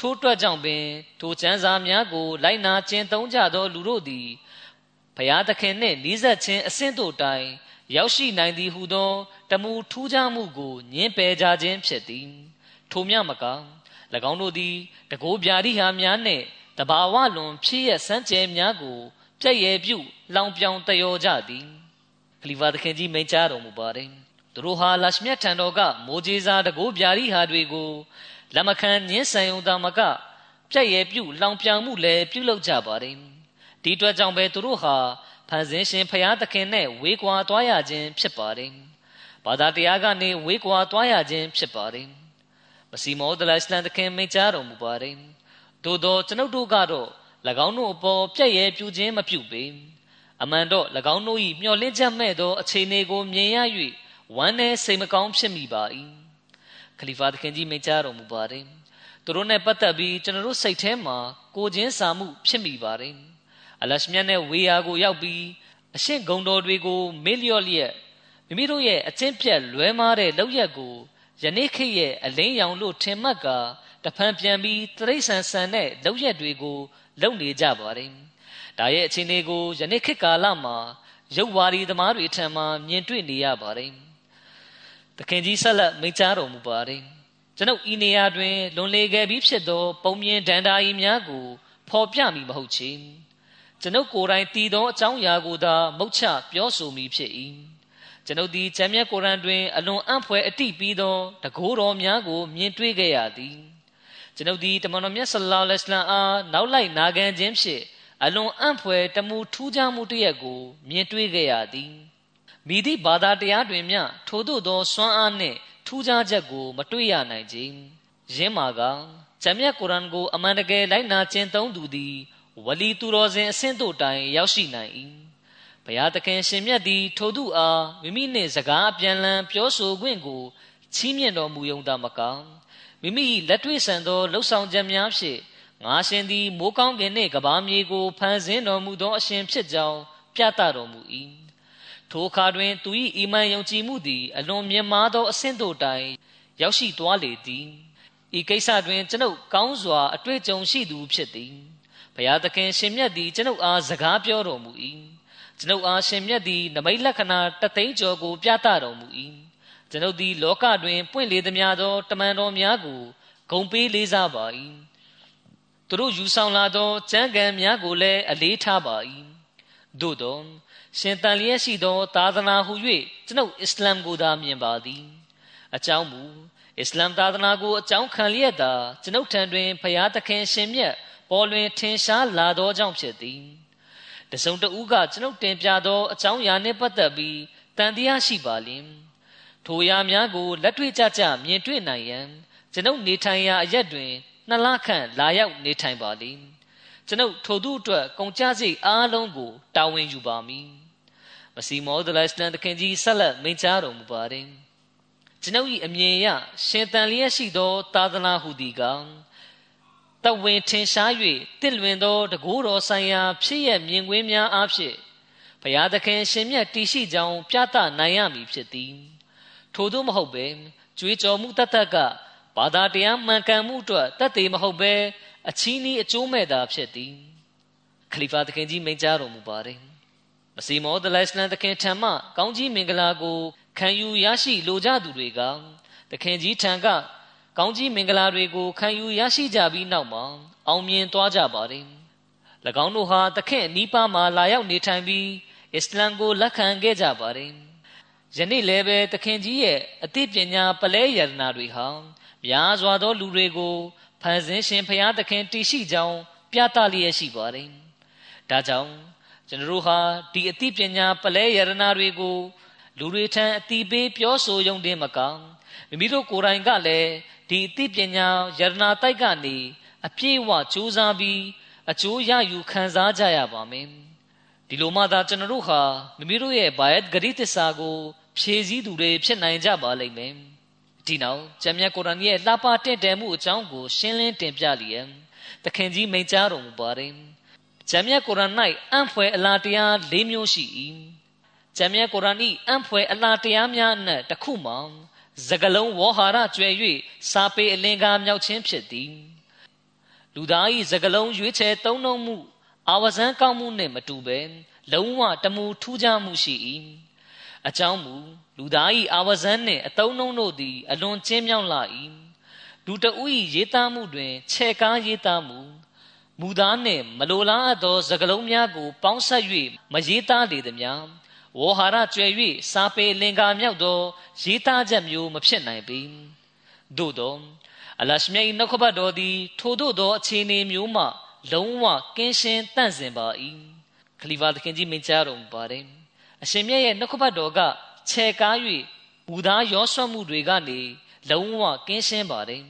ထို့အတွက်ကြောင့်ပင်ထိုကျမ်းစာများကို လိုက်နာကျင့်သုံးကြသောလူတို့သည်ဘုရားသခင်နှင့်နီးစပ်ခြင်းအဆင့်တို့တိုင် ရောက်ရှိနိုင်သည်ဟုသောတမူထူးခြားမှုကိုညှင်းပယ်ကြခြင်းဖြစ်သည် ထိုမြမက၎င်းတို့သည်တကိုးပြာရိဟာများနှင့်တဘာဝလွန်ဖြစ်ရစမ်းကြဲများကိုပြည့်ရဲ့ပြုလောင်ပြောင်တယောကြသည်ခလီဖာသခင်ကြီးမိန့်ကြားတော်မူပါတယ်သူတို့ဟာလရှမြတ်ထံတော်ကမိုးကြီးစားတကိုးပြာရိဟာတွေကို လက်မခံညှင်းဆန်ုံသာမကပြည့်ရဲ့ပြုလောင်ပြောင်မှုလည်းပြုလုပ်ကြပါတယ်ဒီအတွက်ကြောင့်ပဲသူတို့ဟာဖန်ဆင်းရှင်ဖရာသခင်နဲ့ဝေးကွာသွားရခြင်းဖြစ်ပါတယ်ဘာသာတရားကနေဝေးကွာသွားရခြင်းဖြစ်ပါတယ်မစီမောဒလအစ္စလမ်သခင်မိန့်ကြားတော်မူပါတယ်သို့သောကျွန်ုပ်တို့ကတော့၎င်းတို့အပေါ်ပြည့်ရဲ့ပြုခြင်းမပြုပေအမှန်တော့၎င်းတို့၏မျှော်လင့်ချက်မဲ့သောအခြေအနေကိုမြင်ရ၍ဝမ်းနည်းစိတ်မကောင်းဖြစ်မိပါ၏ ခလီဖာသခင်ကြီးမိန့်ကြားတော်မူပါတယ်သူတို့နဲ့ပတ်သက်ပြီးကျွန်တော်တို့စိတ်ထဲမှာကိုချင်းစာမှုဖြစ်မိပါတယ်အလရှမြတ်နဲ့ဝေယာကိုရောက်ပြီးအရှင်းဂုံတော်တွေကိုမေ့လျော့လျက်မိမိတို့ရဲ့အချင်းပြက်လွဲမားတဲ့လောက်ရက်ကိုယနေ့ခေတ်ရဲ့အလင်းရောင်လို့ထင်မှတ်ကာတဖန်ပြန်ပြီးတရိษံဆန်တဲ့လောက်ရက်တွေကိုလုံနေကြပါတယ်။ဒါရဲ့အခြေအနေကိုယနေ့ခေတ်ကာလမှာရုပ်ဝါဒီသမားတွေထံမှမြင်တွေ့နေရပါတယ်။ သခင်ကြီးဆက်လက်မိန့်ကြားတော်မူပါတယ်။ကျွန်ုပ်ဤနေရာတွင်လွန်လေခဲ့ပြီးဖြစ်သော ပုံမြင်ဒန္တာရီများကိုဖော်ပြမိမဟုတ်ချေ။ကျွန်ုပ်ကိုယ်တိုင်တည်သောအကြောင်းအရာကိုသာမုတ်ချပြောဆိုမိဖြစ်၏။ကျွန်ုပ်သည်ကျမ်းမြတ်ကုရ်အန်တွင်အလွန်အံ့ဖွယ်အတိပြီးသောတကိုးတော်များကို မြင်တွေ့ခဲ့ရသည်။ကျွန်ုပ်ဒီတမန်တော်မြတ်ဆလ္လာလဟ်အလိုင်းအားနောက်လိုက်နာခံခြင်းဖြင့်အလွန်အံ့ဖွယ်တမှုထူးခြားမှုတစ်ရပ်ကို မြင်တွေ့ခဲ့ရသည် မိသည့်ဘာသာတရားတွင်မျှထို့သို့သောစွမ်းအားနှင့်ထူးခြားချက်ကို မတွေ့ရနိုင်ကြ။ယင်းမှာကဂျမ်မြတ်ကုရ်အန်ကိုအမှန်တကယ်လိုက်နာကျင့်သုံးသူသည်ဝလီသူတော်စင်အဆင့်တို့တိုင်ရောက်ရှိနိုင်၏။ဘုရားသခင်ရှင်မြတ်သည် ထိုသူအားမိမိနှင့်စကားအပြန်လန်းပြောဆိုခွင့်ကိုချီးမြှင့်တော်မူယုံသာမကမိမိလက်တွေ့ဆန်သောလှုပ်ဆောင်ချက်များဖြင့်ငါရှင်သည်မိုးကောင်းကင်နှင့်ကဘာမြေကိုဖန်ဆင်းတော်မူသောအရှင်ဖြစ်ကြောင်းပြသတော်မူ၏ ထိုအခါတွင် သူ၏အီမန်ယုံကြည်မှုသည် အလွန်မြင့်မားသောအဆင့်တို့တိုင် ရောက်ရှိသွားလေသည်ဤကိစ္စတွင်ကျွန်ုပ်ကောင်းစွာအတွေ့အကြုံရှိသူဖြစ်သည်ဘုရားသခင်ရှင်မြတ်သည်ကျွန်ုပ်အားစကားပြောတော်မူ၏ကျွန်ုပ်အားရှင်မြတ်သည်နမိတ်လက္ခဏာတသိန်းကျော်ကိုပြသတော်မူ၏ကျွန်ုပ်သည်လောကတွင်ပွင့်လေသမျှသောတမန်တော်များကိုဂုံပေးလေးစားပါ၏သူတို့ယူဆောင်လာသောကျမ်းဂန်များကိုလည်းအလေးထားပါ၏သို့သော ရှင်တန်လျက်ရှိသော သာသနာဟု၍ကျွန်ုပ်အစ္စလာမ်ကိုသာမြင်ပါသည်အကြောင်းမူအစ္စလာမ်သာသနာကိုအကြောင်းခံလျက်သာကျွန်ုပ်ထံတွင်ဖရာသခင်ရှင်မြတ်ပေါ်လွင်ထင်ရှားလာသောကြောင့်ဖြစ်သည်တစုံတဦးကကျွန်ုပ်တင်ပြသော အကြောင်းအရာနှင့်ပတ်သက်ပြီးတန်တရားရှိပါလျင်ထိုအရာများကိုလက်တွေ့ကြကြမြင်တွေ့နိုင်ရန်ကျွန်ုပ်နေထိုင်ရာအရက်တွင်နှစ်လခန့်လာရောက်နေထိုင်ပါလိမ့်ကျွန်ုပ်ထိုသူအတွက်ကုန်ကြစိတ်အားလုံးကိုတာဝန်ယူပါမည် မစီမောဒလိုင်စတန်တခင်ကြီးဆက်လက်မိန့်ကြားတော်မူပါတယ်ကျွန်ုပ်၏အမြင်အရရှင်တန်လျက်ရှိသော သာသနာဟူသည်ကတဝင်ထင်ရှား၍တင့်လွင်သောတကူတော်ဆိုင်ရာဖြစ်ရမြင်ကွင်းများအားဖြင့်ဘုရားသခင်ရှင်မြတ်တည်ရှိကြောင်းပြသနိုင်ရမည်ဖြစ်သည်ထို့သောမဟုတ်ပဲကြွေးကြော်မှုတတ်တတ်ကဘာသာတရားမှန်ကန်မှုအတွက်တတ်သေးမဟုတ်ပဲအချီးနှီးအကျိုးမဲ့တာဖြစ်သည်ခလီဖာသခင်ကြီးမိန့်ကြားတော်မူပါတယ် မစီမောဒလိုင်စလန်သခင်ထံမှကောင်းကြီးမင်္ဂလာကိုခံယူရရှိလိုကြသူတွေကသခင်ကြီးထံကကောင်းကြီးမင်္ဂလာတွေကိုခံယူရရှိကြပြီးနောက်မှာအောင်မြင်သွားကြပါတယ်၎င်းတို့ဟာသခင်နီးပါးမှာလာရောက်နေထိုင်ပြီးအစ္စလမ်ကိုလက်ခံခဲ့ကြပါတယ်ယနေ့လည်းပဲသခင်ကြီးရဲ့အသိပညာပလဲယရနာတွေဟာများစွာသောလူတွေကိုဖန်ဆင်းရှင်ဖရာသခင်တည်ရှိကြောင်းပြသလျက်ရှိပါတယ်ဒါကြောင့် ကျွန်တော်တို့ဟာဒီအသိပညာပလဲယရနာတွေကိုလူတွေထံအတိပေးပြောဆိုရုံတင်မကမိမိတို့ကိုယ်တိုင်ကလည်းဒီအသိပညာယရနာတိုက်ကနေအပြည့်အဝကြိုးစားပြီးအကျိုးရယူခံစားကြရပါမယ်ဒီလိုမှသာကျွန်တော်တို့ဟာမိမိတို့ရဲ့ဘာယတ်ဂရိတ္တစာကိုဖြည့်ဆည်းသူတွေဖြစ်နိုင်ကြပါလိမ့်မယ်ဒီနောက်ကျမ်းမြတ်ကုရ်အာန်ရဲ့လှပတင့်တယ်မှုအကြောင်းကိုရှင်းလင်းတင်ပြလျက်သခင်ကြီးမိန့်ကြားတော်မူပါတယ် ကျမ်းမြတ်ကုရ်အာန်၌အံ့ဖွယ်အလားတရား၄မျိုးရှိ၏ကျမ်းမြတ်ကုရ်အာန်၏အံ့ဖွယ်အလားတရားများအနက်တစ်ခုမှာစကလုံးဝေါ်ဟာရကျွဲ၍စာပေအလင်္ကာမြောက်ခြင်းဖြစ်သည်လူသား၏စကလုံးရွေးချယ်သုံးနှုံမှုအာဝဇန်ကောင်းမှုနှင့်မတူဘဲလုံးဝတမူထူးခြားမှုရှိ၏အကြောင်းမူလူသား၏အာဝဇန်နှင့်အတုံးနှုံတို့သည်အလွန်ကျင်းမြောင်းလာ၏လူတဦး၏ရေးသားမှုတွင်ခြေကားရေးသားမှု မူသားနှင့်မလိုလားအပ်သောစကလုံးများကို ပေါင်းဆက်၍မရေးသားလေသည်များဝေါ်ဟာရကျွဲ၍စာပေလင်္ကာမြောက်သောရေးသားချက်မျိုးမဖြစ်နိုင်ပေသို့သောအလရှမြတ်၏နှုတ်ခပတ်တော်သည်ထိုသို့သောအခြေအနေမျိုးမှ လုံးဝကင်းရှင်းတန့်စင်ပါ၏ခလီဖာသခင်ကြီးမိန့်ကြားတော်မူပါတယ်အရှင်မြတ်ရဲ့နှုတ်ခပတ်တော်ကခြေကား၍မူသားရောဆွတ်မှုတွေကနေလုံးဝကင်းရှင်းပါတယ်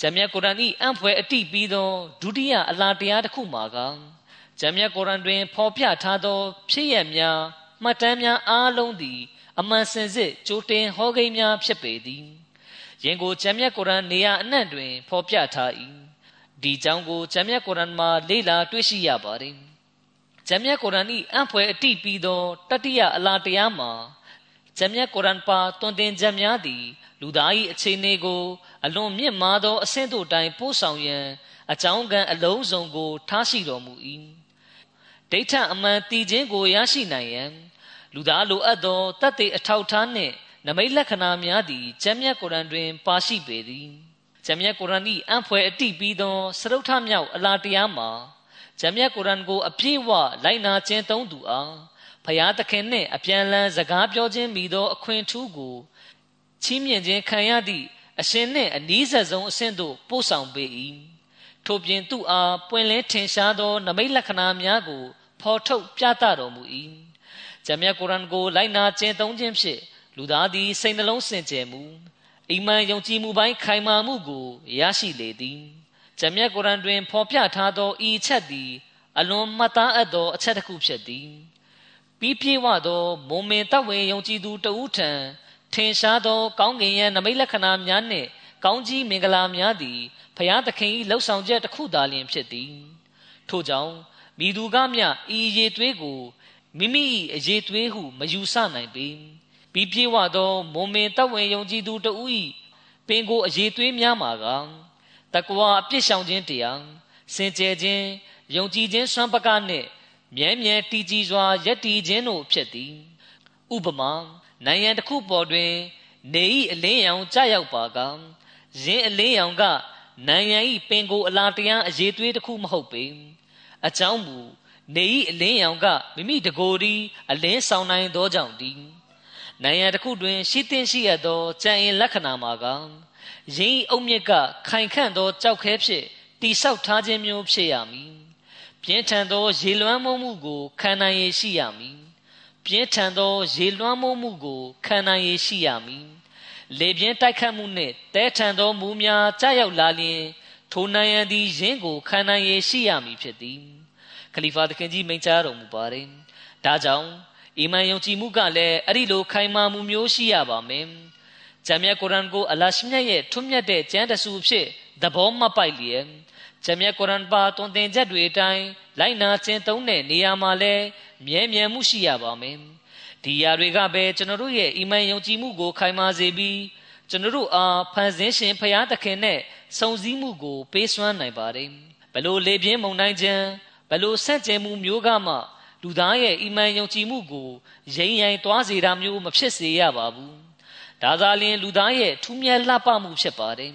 ဂျမ်မြတ်ကုရ်အာန်၏အံ့ဖွယ်အတိပြီးသောဒုတိယအလားတရားတစ်ခုမှာကဂျမ်မြတ်ကုရ်အာန်တွင် ဖော်ပြထားသော ဖြစ်ရများမှတ်တမ်းများအားလုံးသည် အမှန်စင်စစ်ကြိုတင်ဟောကိန်းများဖြစ်ပေသည်ယင်ကိုဂျမ်မြတ်ကုရ်အာန်နေရာအနှံ့တွင် ဖော်ပြထား၏ဒီကြောင့်ကိုဂျမ်မြတ်ကုရ်အာန်မှာလေ့လာတွေ့ရှိရပါတယ်ဂျမ်မြတ်ကုရ်အာန်၏အံ့ဖွယ်အတိပြီးသောတတိယအလားတရားမှာဂျမ်မြတ်ကုရ်အာန်ပါတွင်တင်ချက်များသည် လူသား၏အခြေအနေကိုအလွန်မြင့်မားသောအဆင့်တို့တိုင်ပို့ဆောင်ရန်အကြောင်းကံအလုံးစုံကို ထားရှိတော်မူ၏ဒိဋ္ဌအမှန်တည်ခြင်းကိုရရှိနိုင်ရန်လူသားလိုအပ်သောတတ်သိအထောက်ထားနှင့်နမိတ်လက္ခဏာများသည်ဂျမ်းမြတ်ကုရ်အန်တွင် ပါရှိပေသည်ဂျမ်းမြတ်ကုရ်အန်၏အံ့ဖွယ်အတိပြီးသောစရုထမြောက်အလားတရားမှာဂျမ်းမြတ်ကုရ်အန်ကို အပြည့်အဝလိုက်နာခြင်းသုံးသူအားဖျားသခင်နှင့်အပြန်လန်းစကားပြောခြင်းမိသောအခွင့်ထူးကို ချီးမြှင့်ခြင်းခံရသည့်အရှင်နှင့်အနီးဆက်ဆုံးအဆင့်သို့ပို့ဆောင်ပေ၏ထို့ပြင်သူအားပွင့်လင်းထင်ရှားသော နမိတ်လက္ခဏာများကို ဖော်ထုတ်ပြသတော်မူ၏ဂျမ်းမြတ်ကုရ်အန်ကိုလိုက်နာကျင့်သုံးခြင်းဖြင့်လူသားသည်စိတ်နှလုံးစင်ကြယ်မှုအိမ်မန်ယုံကြည်မှုပိုင်းခိုင်မာမှုကိုရရှိလေသည်ဂျမ်းမြတ်ကုရ်အန်တွင် ဖော်ပြထားသောဤချက်သည် အလွန်မှတ်သားအပ်သောအချက်တစ်ခုဖြစ်သည်ပြီးပြည့်ဝသောမုံမင်တဝေယုံကြည်သူတဦးထံ ထင်ရှားသော ကောင်းကင်ရဲ့နမိတ်လက္ခဏာများနှင့် ကောင်းကြီးမင်္ဂလာများသည်ဖျားသခင်၏လှုပ်ဆောင်ချက်တစ်ခုသာလျှင်ဖြစ်သည်ထို့ကြောင့်မိသူကမျှဤရေသွေးကိုမိမိ၏အရေးသွေးဟုမယူဆနိုင်ပေပြီးပြေဝသောမုံမင်တဝင်ယုံကြည်သူတဦး၏ပင်ကိုအရေးသွေးများမှာကတကွာအပြစ်ရှောင်ခြင်းတရားစင်ကြယ်ခြင်းယုံကြည်ခြင်းစွမ်းပကနှင့်မြဲမြဲတည်ကြည်စွာယက်တည်ခြင်းတို့ဖြစ်သည် ဥပမာ နိုင်ငံတစ်ခုပေါ်တွင် နေဤအလင်းရောင်ကြရောက်ပါကယင်းအလင်းရောင်က နိုင်ငံဤပင်ကိုအလားတရားအရေးသွေးတစ်ခုမဟုတ်ပေအကြောင်းမူနေဤအလင်းရောင်ကမိမိတကိုယ်ဒီအလင်းဆောင်နိုင်သောကြောင့်ဒီနိုင်ငံတစ်ခုတွင် ရှိသင့်ရှိရသောကြံရင်လက္ခဏာမှာကရင်းအုတ်မြစ်ကခိုင်ခန့်သောကြောက်ခဲဖြင့်တိဆောက်ထားခြင်းမျိုးဖြစ်ရမည်ပြင်းထန်သောရေလွှမ်းမိုးမှုကိုခံနိုင်ရရှိရမည် ပြင်းထန်သောရေလွှမ်းမိုးမှုကိုခံနိုင်ရရှိရမည်လေပြင်းတိုက်ခတ်မှုနှင့်တဲထန်သောမူများကြားရောက်လာလျင်ထိုနိုင်ငံသည်ယင်းကိုခံနိုင်ရရှိရမည်ဖြစ်သည်ခလီဖာသခင်ကြီးမိန့်ကြားတော်မူပါတယ်ဒါကြောင့်အီမန်ယုံကြည်မှုကလည်းအဲ့ဒီလိုခိုင်မာမှုမျိုးရှိရပါမယ်ဂျမ်းမြတ်ကုရ်အန်ကိုအလရှမြတ်ရဲ့ထွတ်မြတ်တဲ့ကျမ်းတဆူဖြစ်သဘောမပိုက်လျက် ဂျမ်းမြတ်ကုရ်အန်ပါတွင်တင်ချက်တွေအတိုင်းလိုက်နာကျင့်သုံးတဲ့နေရာမှာလည်းမြဲမြံမှုရှိရပါမယ်ဒီຢာတွေကပဲကျွန်တော်တို့ရဲ့အီမန်ယုံကြည်မှုကိုခိုင်မာစေပြီးကျွန်တော်တို့အားဖန်ဆင်းရှင်ဖရာသခင်နဲ့စုံစည်းမှုကိုပေးစွမ်းနိုင်ပါတယ်ဘလို့လေပြင်းမုန်တိုင်းခြင်းဘလို့ဆန့်ကျင်မှုမျိုးကမှလူသားရဲ့အီမန်ယုံကြည်မှုကိုရိမ့်ရိုင်သွားစေတာမျိုးမဖြစ်စေရပါဘူးဒါသာလျှင်လူသားရဲ့ထူးမြတ်လှပမှုဖြစ်ပါတယ်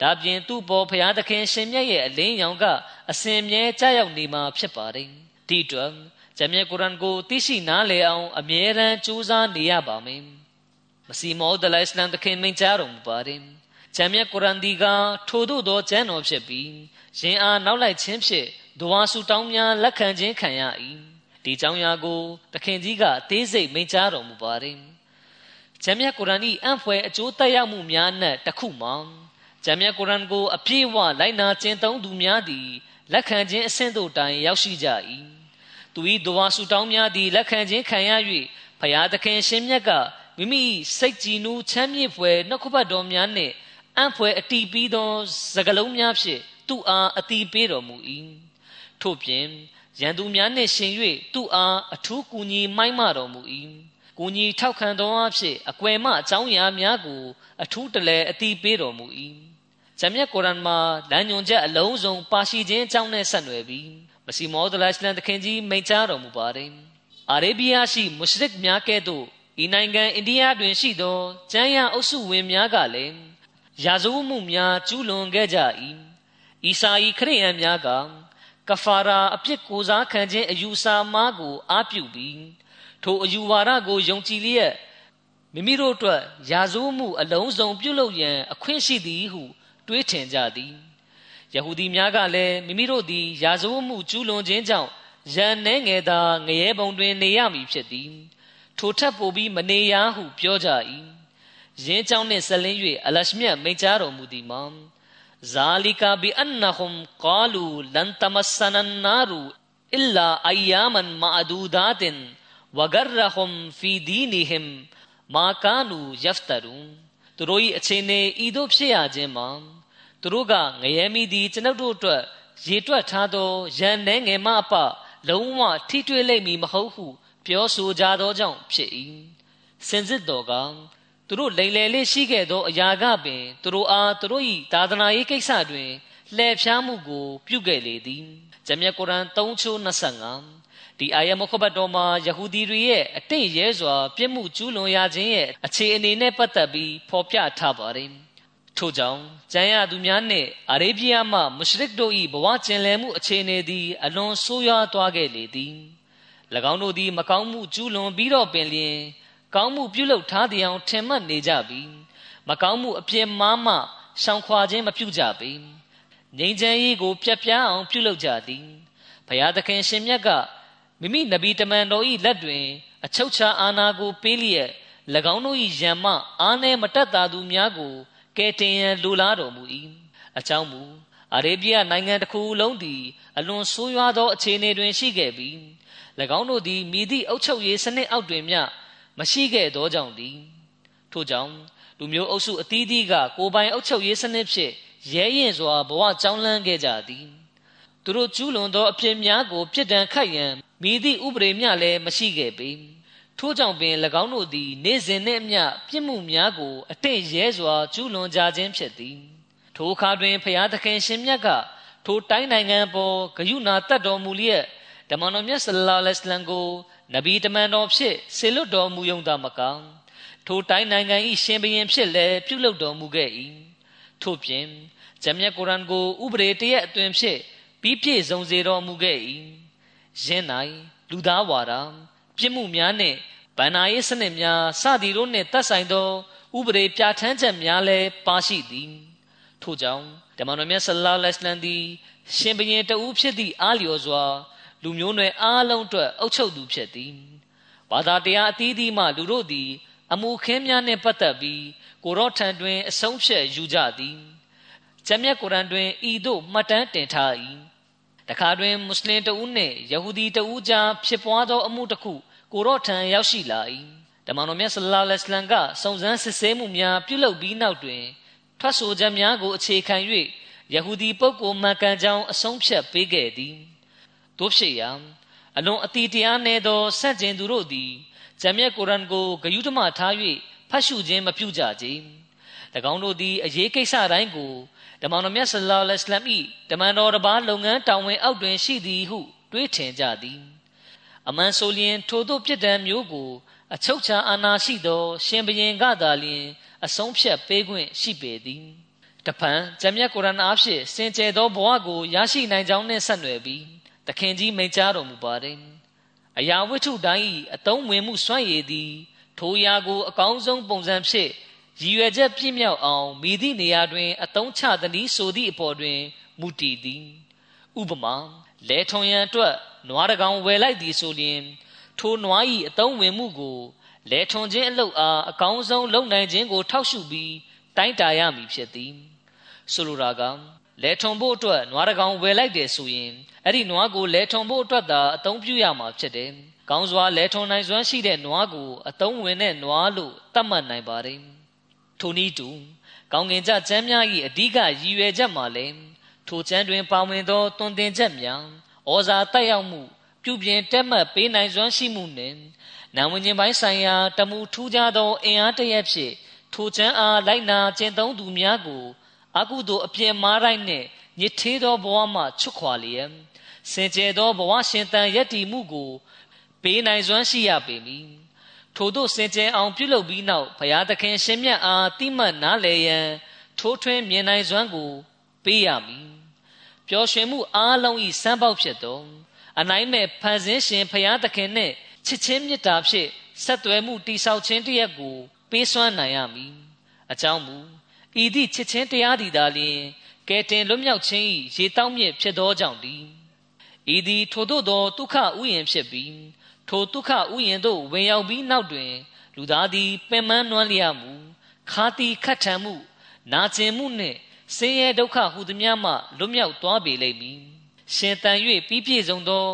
ဒါပြင်သူ့ပေါ်ဖရာသခင်ရှင်မြတ်ရဲ့အလင်းရောင်ကအစင်မြဲကြောက်ရောက်နေမှာဖြစ်ပါတယ်ဒီအတွက်ဂျမ်းမြတ်ကုရ်အန်ကိုသိရှိနားလည်အောင်အမြဲတမ်းကြိုးစားနေရပါမယ်မစီမောဒ်ဒလိုင်စလမ်သခင်မိန့်ကြားတော်မူပါတယ်ဂျမ်းမြတ်ကုရ်အန်ဒီကထို့သို့သောကျမ်းတော်ဖြစ်ပြီးရင်အားနောက်လိုက်ခြင်းဖြင့်ဒွါဆူတောင်းများလက်ခံခြင်းခံရ၏ဒီကြောင့်ရာကိုတခင်ကြီးကအသေးစိတ်မိန့်ကြားတော်မူပါတယ်ဂျမ်းမြတ်ကုရ်အန်၏အံ့ဖွယ်အကျိုးသက်ရောက်မှုများနဲ့တခုမှာ ဂျမ်းမြတ်ကုရ်အန်ကိုအပြည့်အဝလိုက်နာကျင့်သုံးသူများသည်လက်ခံခြင်းအဆင့်တို့တိုင်ရောက်ရှိကြ၏သူ၏ဒွါဆူတောင်းများသည်လက်ခံခြင်းခံရ၍ဖျားသခင်ရှင်မြတ်ကမိမိစိတ်ကြည်နူးချမ်းမြေ့ဖွယ်နှုတ်ခပတ်တော်များနှင့်အံ့ဖွယ်အတီးပြီးသောစကလုံးများဖြင့်သူ့အားအတီးပေးတော်မူ၏ထို့ပြင်ရန်သူများနှင့်ရှင်၍သူ့အားအထူးကူညီမိုင်းမတော်မူ၏ကူညီထောက်ခံသောအဖြစ်အကွယ်မအကြောင်းအရာများကိုအထူးတလဲအတီးပေးတော်မူ၏ ဂျမ်မြတ်ကုရ်အန်မှာလမ်းညွန်ချက်အလုံးစုံပါရှိခြင်းအကြောင်းနဲ့ဆက်နွယ်ပြီးမစီမောဒလရှလန်တခင်ကြီးမိန့်ကြားတော်မူပါတယ်အာရေဗီးယားရှိမွတ်စလစ်များကဲ့သို့ဤနိုင်ငံအိန္ဒိယတွင်ရှိသောကျမ်းရအုပ်စုဝင်များကလည်းရာဇဝမှုများကျူးလွန်ခဲ့ကြ၏အီစာဤခရိယန်များကကဖာရာအပြစ်ကိုစားခံခြင်းအယူဆမားကိုအားပြုပြီးထိုအယူဝါဒကိုယုံကြည်လျက်မိမိတို့အတွက်ရာဇဝမှုအလုံးစုံပြုလုပ်ရန်အခွင့်ရှိသည်ဟု တွေးထင်ကြသည်ယဟူဒီများကလည်းမိမိတို့သည်ရာဇဝမှုကျူးလွန်ခြင်းကြောင့်ရန်နှဲငယ်သာငရဲပုံတွင်နေရမည်ဖြစ်သည်ထိုထက်ပိုပြီးမနေရဟုပြောကြ၏ယင်းကြောင့်နှင့်ဆက်လင်း၍အလရှမြတ်မိန့်ကြားတော်မူသည်မှာဇာလီကာဘီအန်နဟွမ်ကာလူလန်တမဆနန်နာရူအီလာအယာမန်မာဒူဒါတင်ဝဂရဟွမ်ဖီဒီနီဟင်မာကာနူယဖတရူ သူတို့၏အခြေအနေဤသို့ဖြစ်ရခြင်းမှာသူတို့ကငရဲမိသည်ကျွန်ုပ်တို့အတွက်ရေတွက်ထားသောရန်နှဲငယ်မအပလုံးဝထိတွေ့လိမ့်မည်မဟုတ်ဟု ပြောဆိုကြသောကြောင့်ဖြစ်၏စင်စစ်တော်ကသူတို့လိမ်လည်လေးရှိခဲ့သောအရာကပင်သူတို့အားသူတို့၏သာသနာရေးကိစ္စတွင်လှည့်ဖြားမှုကို ပြုခဲ့လေသည်ဂျမ်မြတ်ကုရ်အန်3ချိုး25 ဒီအာယမခဘတ်တော်မှာယဟူဒီတွေရဲ့အတိတ်ရဲစွာပြစ်မှုကျူးလွန်ရခြင်းရဲ့အခြေအနေနဲ့ပတ်သက်ပြီးဖော်ပြထားပါတယ်ထို့ကြောင့်ကျမ်းရသူများနှင့်အာရေဗျမှမရှရစ်တို့၏ဘဝကျင်လည်မှုအခြေအနေသည်အလွန်ဆိုးရွားသွားခဲ့လေသည်၎င်းတို့သည်မကောင်းမှုကျူးလွန်ပြီးတော့ပင်လျင်ကောင်းမှုပြုလုပ်ထားတဲ့အောင်ထင်မှတ်နေကြပြီးမကောင်းမှုအပြစ်မှားမှရှောင်ခွာခြင်းမပြုကြပေငြိမ်းချမ်းရေးကိုပြတ်ပြားအောင်ပြုလုပ်ကြသည်ဘုရားသခင်ရှင်မြတ်က မိမိနဗီတမန်တော်၏လက်တွင် အချုပ်ချာအာဏာကိုပေးလျက်၎င်းတို့၏ယံမအားနည်းမတက်တာသူများကိုကယ်တင်ရန်လိုလားတော်မူ၏အကြောင်းမူအာရေဗျနိုင်ငံတစ်ခုလုံးသည်အလွန်ဆိုးရွားသောအခြေအနေတွင်ရှိခဲ့ပြီး၎င်းတို့သည်မိသည့်အုပ်ချုပ်ရေးစနစ်အောက်တွင်မျှမရှိခဲ့သောကြောင့်သည်ထို့ကြောင့်လူမျိုးအုပ်စုအသီးသီးကကိုပိုင်အုပ်ချုပ်ရေးစနစ်ဖြင့်ရဲရင်စွာဘဝကြောင်းလန်းခဲ့ကြသည်သူတို့ကျူးလွန်သောအဖြစ်များကိုပြစ်ဒဏ်ခတ်ရန် မိသည့်ဥပဒေမျှလည်းမရှိခဲ့ပေထို့ကြောင့်ပင်၎င်းတို့သည် နေ့စဉ်နှင့်အမျှပြစ်မှုများကို အတိတ်ရဲစွာကျူးလွန်ကြခြင်းဖြစ်သည်ထိုအခါတွင်ဖျားသခင်ရှင်မြတ်ကထိုတိုင်းနိုင်ငံပေါ်ဂယုဏတတ်တော်မူလျက်ဓမ္မတော်မြတ်ဆလ္လာလဟ်အလိုင်းကိုနဗီတမန်တော်ဖြစ်ဆေလွတ်တော်မူယုံသာမကထိုတိုင်းနိုင်ငံ၏ရှင်ဘုရင်ဖြစ်လည်းပြုလုပ်တော်မူခဲ့၏ထို့ပြင်ဂျမ်မြတ်ကုရ်အန်ကို ဥပဒေတရက်အတွင်ဖြစ်ပြီးပြည့်စုံစေတော်မူခဲ့၏ ယင်း၌လူသားဝါဒပြစ်မှုများနှင့်ဗန္နာရေးစနစ်များစသည်တို့နှင့်သက်ဆိုင်သောဥပဒေပြဋ္ဌာန်းချက်များလည်းပါရှိသည်ထို့ကြောင့်ဓမ္မတော်မြတ်ဆလ္လာလဟ်အလိုင်းသည်ရှင်ဘုရင်တဦးဖြစ်သည့်အားလျော်စွာ လူမျိုးနွယ်အားလုံးအတွက်အုပ်ချုပ်သူဖြစ်သည်ဘာသာတရားအသီးသီးမှလူတို့သည် အမှုခင်းများနှင့်ပတ်သက်ပြီးကိုရောထံတွင် အဆုံးဖြတ်ယူကြသည်ဂျမ်းမြတ်ကုရ်အန်တွင်ဤသို့မှတ်တမ်းတင်ထား၏ တခါတွင်မွတ်စလင်တဦးနှင့်ယဟူဒီတဦးကြားဖြစ်ပွားသောအမှုတစ်ခုကိုရောထံရောက်ရှိလာ၏ဓမ္မတော်မြတ်ဆလ္လာလဟ်အလိုင်းကစုံစမ်းစစ်ဆေးမှုများပြုလုပ်ပြီးနောက်တွင်ထွက်ဆိုချက်များကိုအခြေခံ၍ယဟူဒီပုဂ္ဂိုလ်မှန်ကန်ကြောင်းအဆုံးဖြတ်ပေးခဲ့သည်တို့ဖြစ်ရာအလွန်အတီတရားနေသောဆန့်ကျင်သူတို့သည်ဂျမ်မြတ်ကုရ်အန်ကိုဂယုဓမထား၍ဖတ်ရှုခြင်းမပြုကြကြ။၎င်းတို့သည်အရေးကိစ္စတိုင်းကို ဓမ္မတော်မြတ်ဆလ္လာလဟ်အလัยဟိဓမ္မတော်တစ်ပါးလုပ်ငန်းတောင်းဝင်အောက်တွင်ရှိသည်ဟု တွေးထင်ကြသည်။အမှန်ဆိုလျင် ထိုတို့ပြစ်ဒဏ်မျိုးကို အချုပ်ချာအာဏာရှိသော ရှင်ဘရင်ကသာလျှင် အဆုံးဖြတ်ပေးခွင့်ရှိပေသည်။တဖန်ဂျမ်မြတ်ကုရ်အန်အားဖြင့်စင်ကြယ်သောဘဝကိုရရှိနိုင်ကြောင်းနှင့်ဆက်နွယ်ပြီးသခင်ကြီးမိန့်ကြားတော်မူပါတယ်အရာဝတ္ထုတိုင်း၏အတုံးဝင်မှုစွန့်ရည်သည် ထိုရာကို အကောင်းဆုံးပုံစံဖြင့် ရည်ရွယ်ချက်ပြည့်မြောက်အောင်မိသည့်နေရာတွင်အတုံးချသည်ဆိုသည့်အပေါ်တွင်မူတည်သည်ဥပမာလဲထုံရန်အတွက်နွားတကောင်ဝယ်လိုက်သည်ဆိုလျှင်ထိုနွား၏အတုံးဝင်မှုကိုလဲထုံခြင်းအလုပ်အားအကောင်းဆုံးလုပ်နိုင်ခြင်းကို ထောက်ရှုပြီးတိုင်းတာရမည်ဖြစ်သည်ဆိုလိုတာကလဲထုံဖို့အတွက်နွားတကောင်ဝယ်လိုက်တယ်ဆိုရင်အဲ့ဒီနွားကိုလဲထုံဖို့အတွက်သာအသုံးပြုရမှာဖြစ်တယ်။ကောင်းစွာလဲထုံနိုင်စွမ်းရှိတဲ့နွားကိုအသုံးဝင်တဲ့နွားလို့သတ်မှတ်နိုင်ပါတယ်။ ထိုနည်းတူကောင်းကင်ကြကျမ်းများ၏အဓိကရည်ရွယ်ချက်မှာလည်းထိုကျမ်းတွင်ပါဝင်သောတွင်တင်ချက်များဩဇာတက်ရောက်မှု ပြုပြင်တက်မှတ်ပေးနိုင်စွမ်းရှိမှုနှင့်နာဝင်ခြင်းပိုင်းဆိုင်ရာတမှုထူးခြားသောအင်အားတရက်ဖြင့်ထိုကျမ်းအားလိုက်နာကျင့်သုံးသူများကိုအကုသို့အပြင်းမားတိုင်းနှင့်ညစ်သေးသောဘဝမှချွတ်ခွာလျက်စင်ကြယ်သောဘဝရှင်သန်ရည်တည်မှုကို ပေးနိုင်စွမ်းရှိရပေမည် ထို့သောစင်ကြယ်အောင်ပြုလုပ်ပြီးနောက်ဘုရားသခင်ရှင်မြတ်အားတိမှတ်နားလည်ရန်ထိုးထွင်းမြင်နိုင်စွမ်းကိုပေးရမည်ပျော်ရွှင်မှုအားလုံးဤစမ်းပေါက်ဖြစ်သောအနိုင်မဲ့ဖန်ဆင်းရှင်ဘုရားသခင်နှင့်ချစ်ချင်းမေတ္တာဖြင့်ဆက်သွယ်မှုတိဆောက်ခြင်းတရက်ကို ပေးစွမ်းနိုင်ရမည်အကြောင်းမူဤသည့်ချစ်ချင်းတရားသည်သာလျှင်ကဲတင်လွတ်မြောက်ခြင်း၏ရေတောက်မြစ်ဖြစ်သောကြောင့်သည်ဤသည်ထို့သောသောဒုက္ခဥယျင်ဖြစ်ပြီး ထိုဒုက္ခဥယျင်သို့ဝင်ရောက်ပြီးနောက်တွင် လူသားသည်ပင်ပန်းနွမ်းလျက်မှုခါတီခတ်ထန်မှု နာကျင်မှုနှင့်ဆင်းရဲဒုက္ခဟုသည်များမှလွတ်မြောက်သွားပေလိမ့်မည်ရှင်တန်၍ပြီးပြည့်စုံသော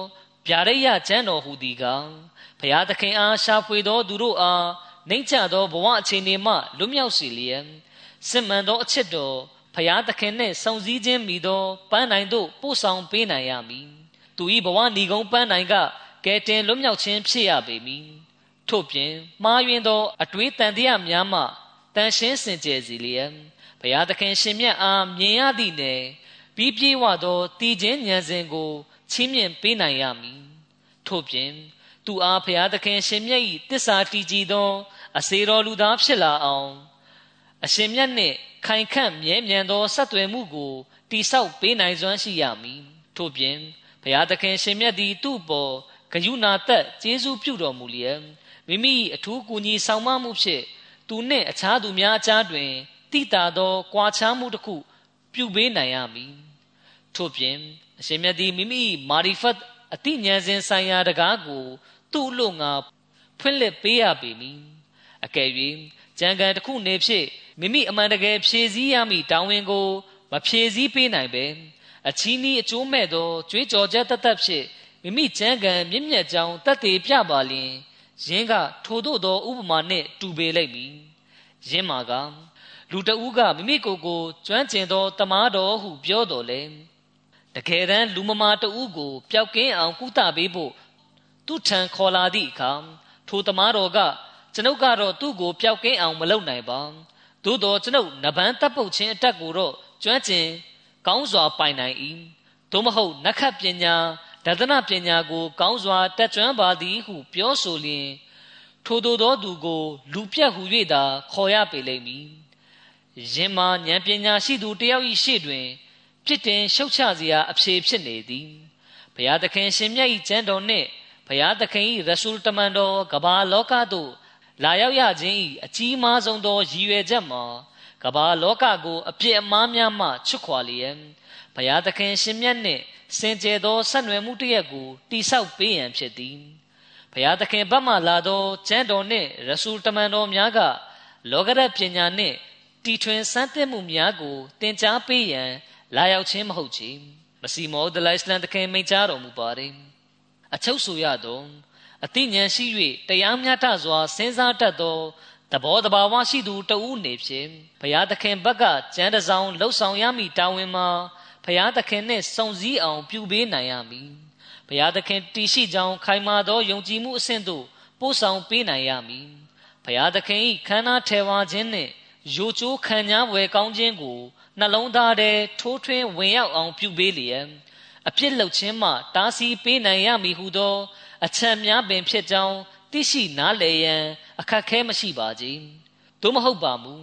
ဗျာဒိယကျမ်းတော်ဟူသည်ကဘုရားသခင်အားရှာဖွေသောသူတို့အားနှိမ့်ချသောဘဝအခြေအနေမှလွတ်မြောက်စေလျက်စစ်မှန်သောအချစ်တော်ဖျားသခင်နှင့်စုံစည်းခြင်းမိသောပန်းနိုင်သို့ပို့ဆောင်ပေးနိုင်ရမည်သူ၏ဘဝဏီကုံပန်းနိုင်က ကဲတင်လွတ်မြောက်ခြင်းဖြစ်ရပေမည်ထို့ပြင်မှားယွင်းသောအတွေးတန်တရားများမှတန်ရှင်းစင်ကြယ်စီလျက်ဘုရားသခင်ရှင်မြတ်အားမြင်ရသည့်နယ်ပြီးပြေးဝသောတည်ခြင်းဉာဏ်စဉ်ကိုချီးမြှင့်ပေးနိုင်ရမည်ထို့ပြင်သူအားဘုရားသခင်ရှင်မြတ်၏တစ္ဆာတည်ကြည်သော အစေတော်လူသားဖြစ်လာအောင် အရှင်မြတ်နှင့်ခိုင်ခန့်မြဲမြံသောဆက်သွယ်မှုကိုတိဆောက်ပေးနိုင်စွမ်းရှိရမည်ထို့ပြင်ဘုရားသခင်ရှင်မြတ်သည်သူ့ပေါ် ဂယုဏသက်ကျေးဇူးပြုတော်မူလျက်မိမိအထူးကူညီဆောင်မမှုဖြင့်သူနှင့်အခြားသူများအကြားတွင်တိတာသောကွာခြားမှုတစ်ခု ပြုပေးနိုင်ရမည်ထို့ပြင်အရှင်မြတ်သည်မိမိမာရီဖတ်အတိဉာဏ်စဉ်ဆိုင်ရာတကားကို သူ့လို့ငါဖွင့်လှစ်ပေးရပေမည်အကယ်၍ကြံကံတစ်ခုနေဖြင့်မိမိအမှန်တကယ်ဖြည့်ဆည်းရမည့်တာဝန်ကို မဖြည့်ဆည်းပေးနိုင်ပဲအချီးနီးအကျိုးမဲ့သောကြွေးကြော်ချက်တသက်ဖြင့် မိမိကြံကံမြင့်မြတ်ကြောင်းတတ်သေးပြပါလျင်ယင်းကထိုတို့သောဥပမာနှင့်တူပေလိမ့်မည်ယင်းမှာကလူတဦးကမိမိကိုယ်ကိုကျွမ်းကျင်သောတမားတော်ဟုပြောတော်လဲတကယ်တမ်းလူမမာတဦးကိုပျောက်ကင်းအောင်ကုသပေးဖို့သူထံခေါ်လာသည့်အခါထိုတမားတော်ကကျွန်ုပ်ကတော့သူ့ကိုပျောက်ကင်းအောင်မလုပ်နိုင်ပါသို့တော်ကျွန်ုပ်နဗန်းတပ်ပုတ်ခြင်းအတက်ကိုတော့ကျွမ်းကျင်ကောင်းစွာပိုင်နိုင်၏သို့မဟုတ်နက္ခတ်ပညာ ဒသနပညာကို ကောင်းစွာတက်ကျွမ်းပါသည်ဟု ပြောဆိုလျင်ထိုသို့သောသူကို လူပြတ်ဟူ၍သာခေါ်ရပေလိမ့်မည်ယင်မာဉာဏ်ပညာရှိသူတယောက်၏ရှေ့တွင်ပြစ်တင်ရှုတ်ချစရာအဖြေဖြစ်နေသည်ဘုရားသခင်ရှင်မြတ်၏ကျမ်းတော်နှင့်ဘုရားသခင်၏ရဆူလ်တမန်တော်ကဘာလောကသို့လာရောက်ရခြင်း၏အကြီးမားဆုံးသောရည်ရွယ်ချက်မှာကမ္ဘာလောကကိုအပြစ်အမှားများမှချွတ်ခွာလျက် ဘုရားသခင်ရှင်မြတ်နှင့်စင်ကြယ်သောဆက်နွယ်မှုတရက်ကိုတိဆောက်ပေးရန်ဖြစ်သည်ဘုရားသခင်ဘက်မှလာသောကျမ်းတော်နှင့်ရဆူလ်တမန်တော်များကလောကရပညာနှင့်တီထွင်စမ်းသစ်မှုများကိုသင်ကြားပေးရန် လာရောက်ခြင်းမဟုတ်ချေမစီမောဒလိုင်စလန်သခင်မိန့်ကြားတော်မူပါတယ်အချုပ်ဆိုရသောအသိဉာဏ်ရှိ၍တရားမျှတစွာစဉ်းစားတတ်သောသဘောတဘာဝရှိသူတဦးနေဖြင့်ဘုရားသခင်ဘက်ကကျမ်းတစောင်းလှုပ်ဆောင်ရမည်တာဝန်မှာ ဘုရားသခင်နှင့်စုံစည်းအောင် ပြုပေးနိုင်ရမည်ဘုရားသခင်တည်ရှိကြောင်းခိုင်မာသောယုံကြည်မှုအဆင့်သို့ပို့ဆောင်ပေးနိုင်ရမည်ဘုရားသခင်၏ခန္ဓာထေဝါခြင်းနှင့်ရိုချိုးခံညာဝယ်ကောင်းခြင်းကိုနှလုံးသားထဲထိုးထွင်းဝင်ရောက်အောင်ပြုပေးလျက်အပြစ်လုပ်ခြင်းမှတားဆီးပေးနိုင်ရမည်ဟုသော အချမ်းများပင်ဖြစ်ကြောင်းသိရှိနားလည်ရန်အခက်ခဲမရှိပါကြ။သို့မဟုတ်ပါမူ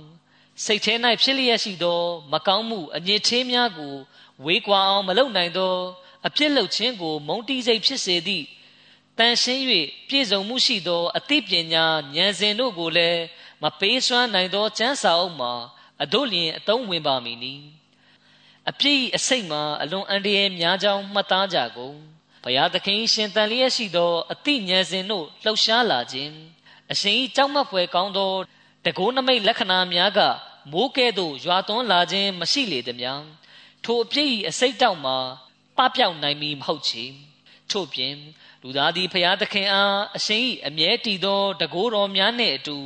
စိတ်ထဲ၌ဖြစ်လျက်ရှိသော မကောင်းမှုအငြိသေးများကို ဝေးကွာအောင်မလုပ်နိုင်သောအပြစ်လုပ်ခြင်းကို မုန်းတီးစိတ်ဖြစ်စေသည့်တန်ရှင်း၍ပြည့်စုံမှုရှိသောအသိပညာဉာဏ်စဉ်တို့ကိုလည်းမပေးစွမ်းနိုင်သောကျမ်းစာအုပ်မှာအတို့လျင်အတုံးဝင်ပါမည်နီအပြည့်အစိတ်မှာအလွန်အန္တရာယ်များကြောင်းမှတ်သားကြကုန်ဘုရားသခင်ရှင်တန်လျက်ရှိသောအတိညာစဉ်တို့လှုပ်ရှားလာခြင်းအရှင်၏ကြောက်မက်ဖွယ်ကောင်းသောတကိုးနမိတ်လက္ခဏာများကမိုးကဲ့သို့ရွာသွန်းလာခြင်းမရှိလေသည်များ ထိုအပြည့်၏အစိတ်တောက်မှာပပျောက်နိုင်မည်မဟုတ်ချေထို့ပြင်လူသားသည်ဖျားသခင်အားအရှင်၏အမြဲတည်သောတကိုးတော်များနှင့်အတူ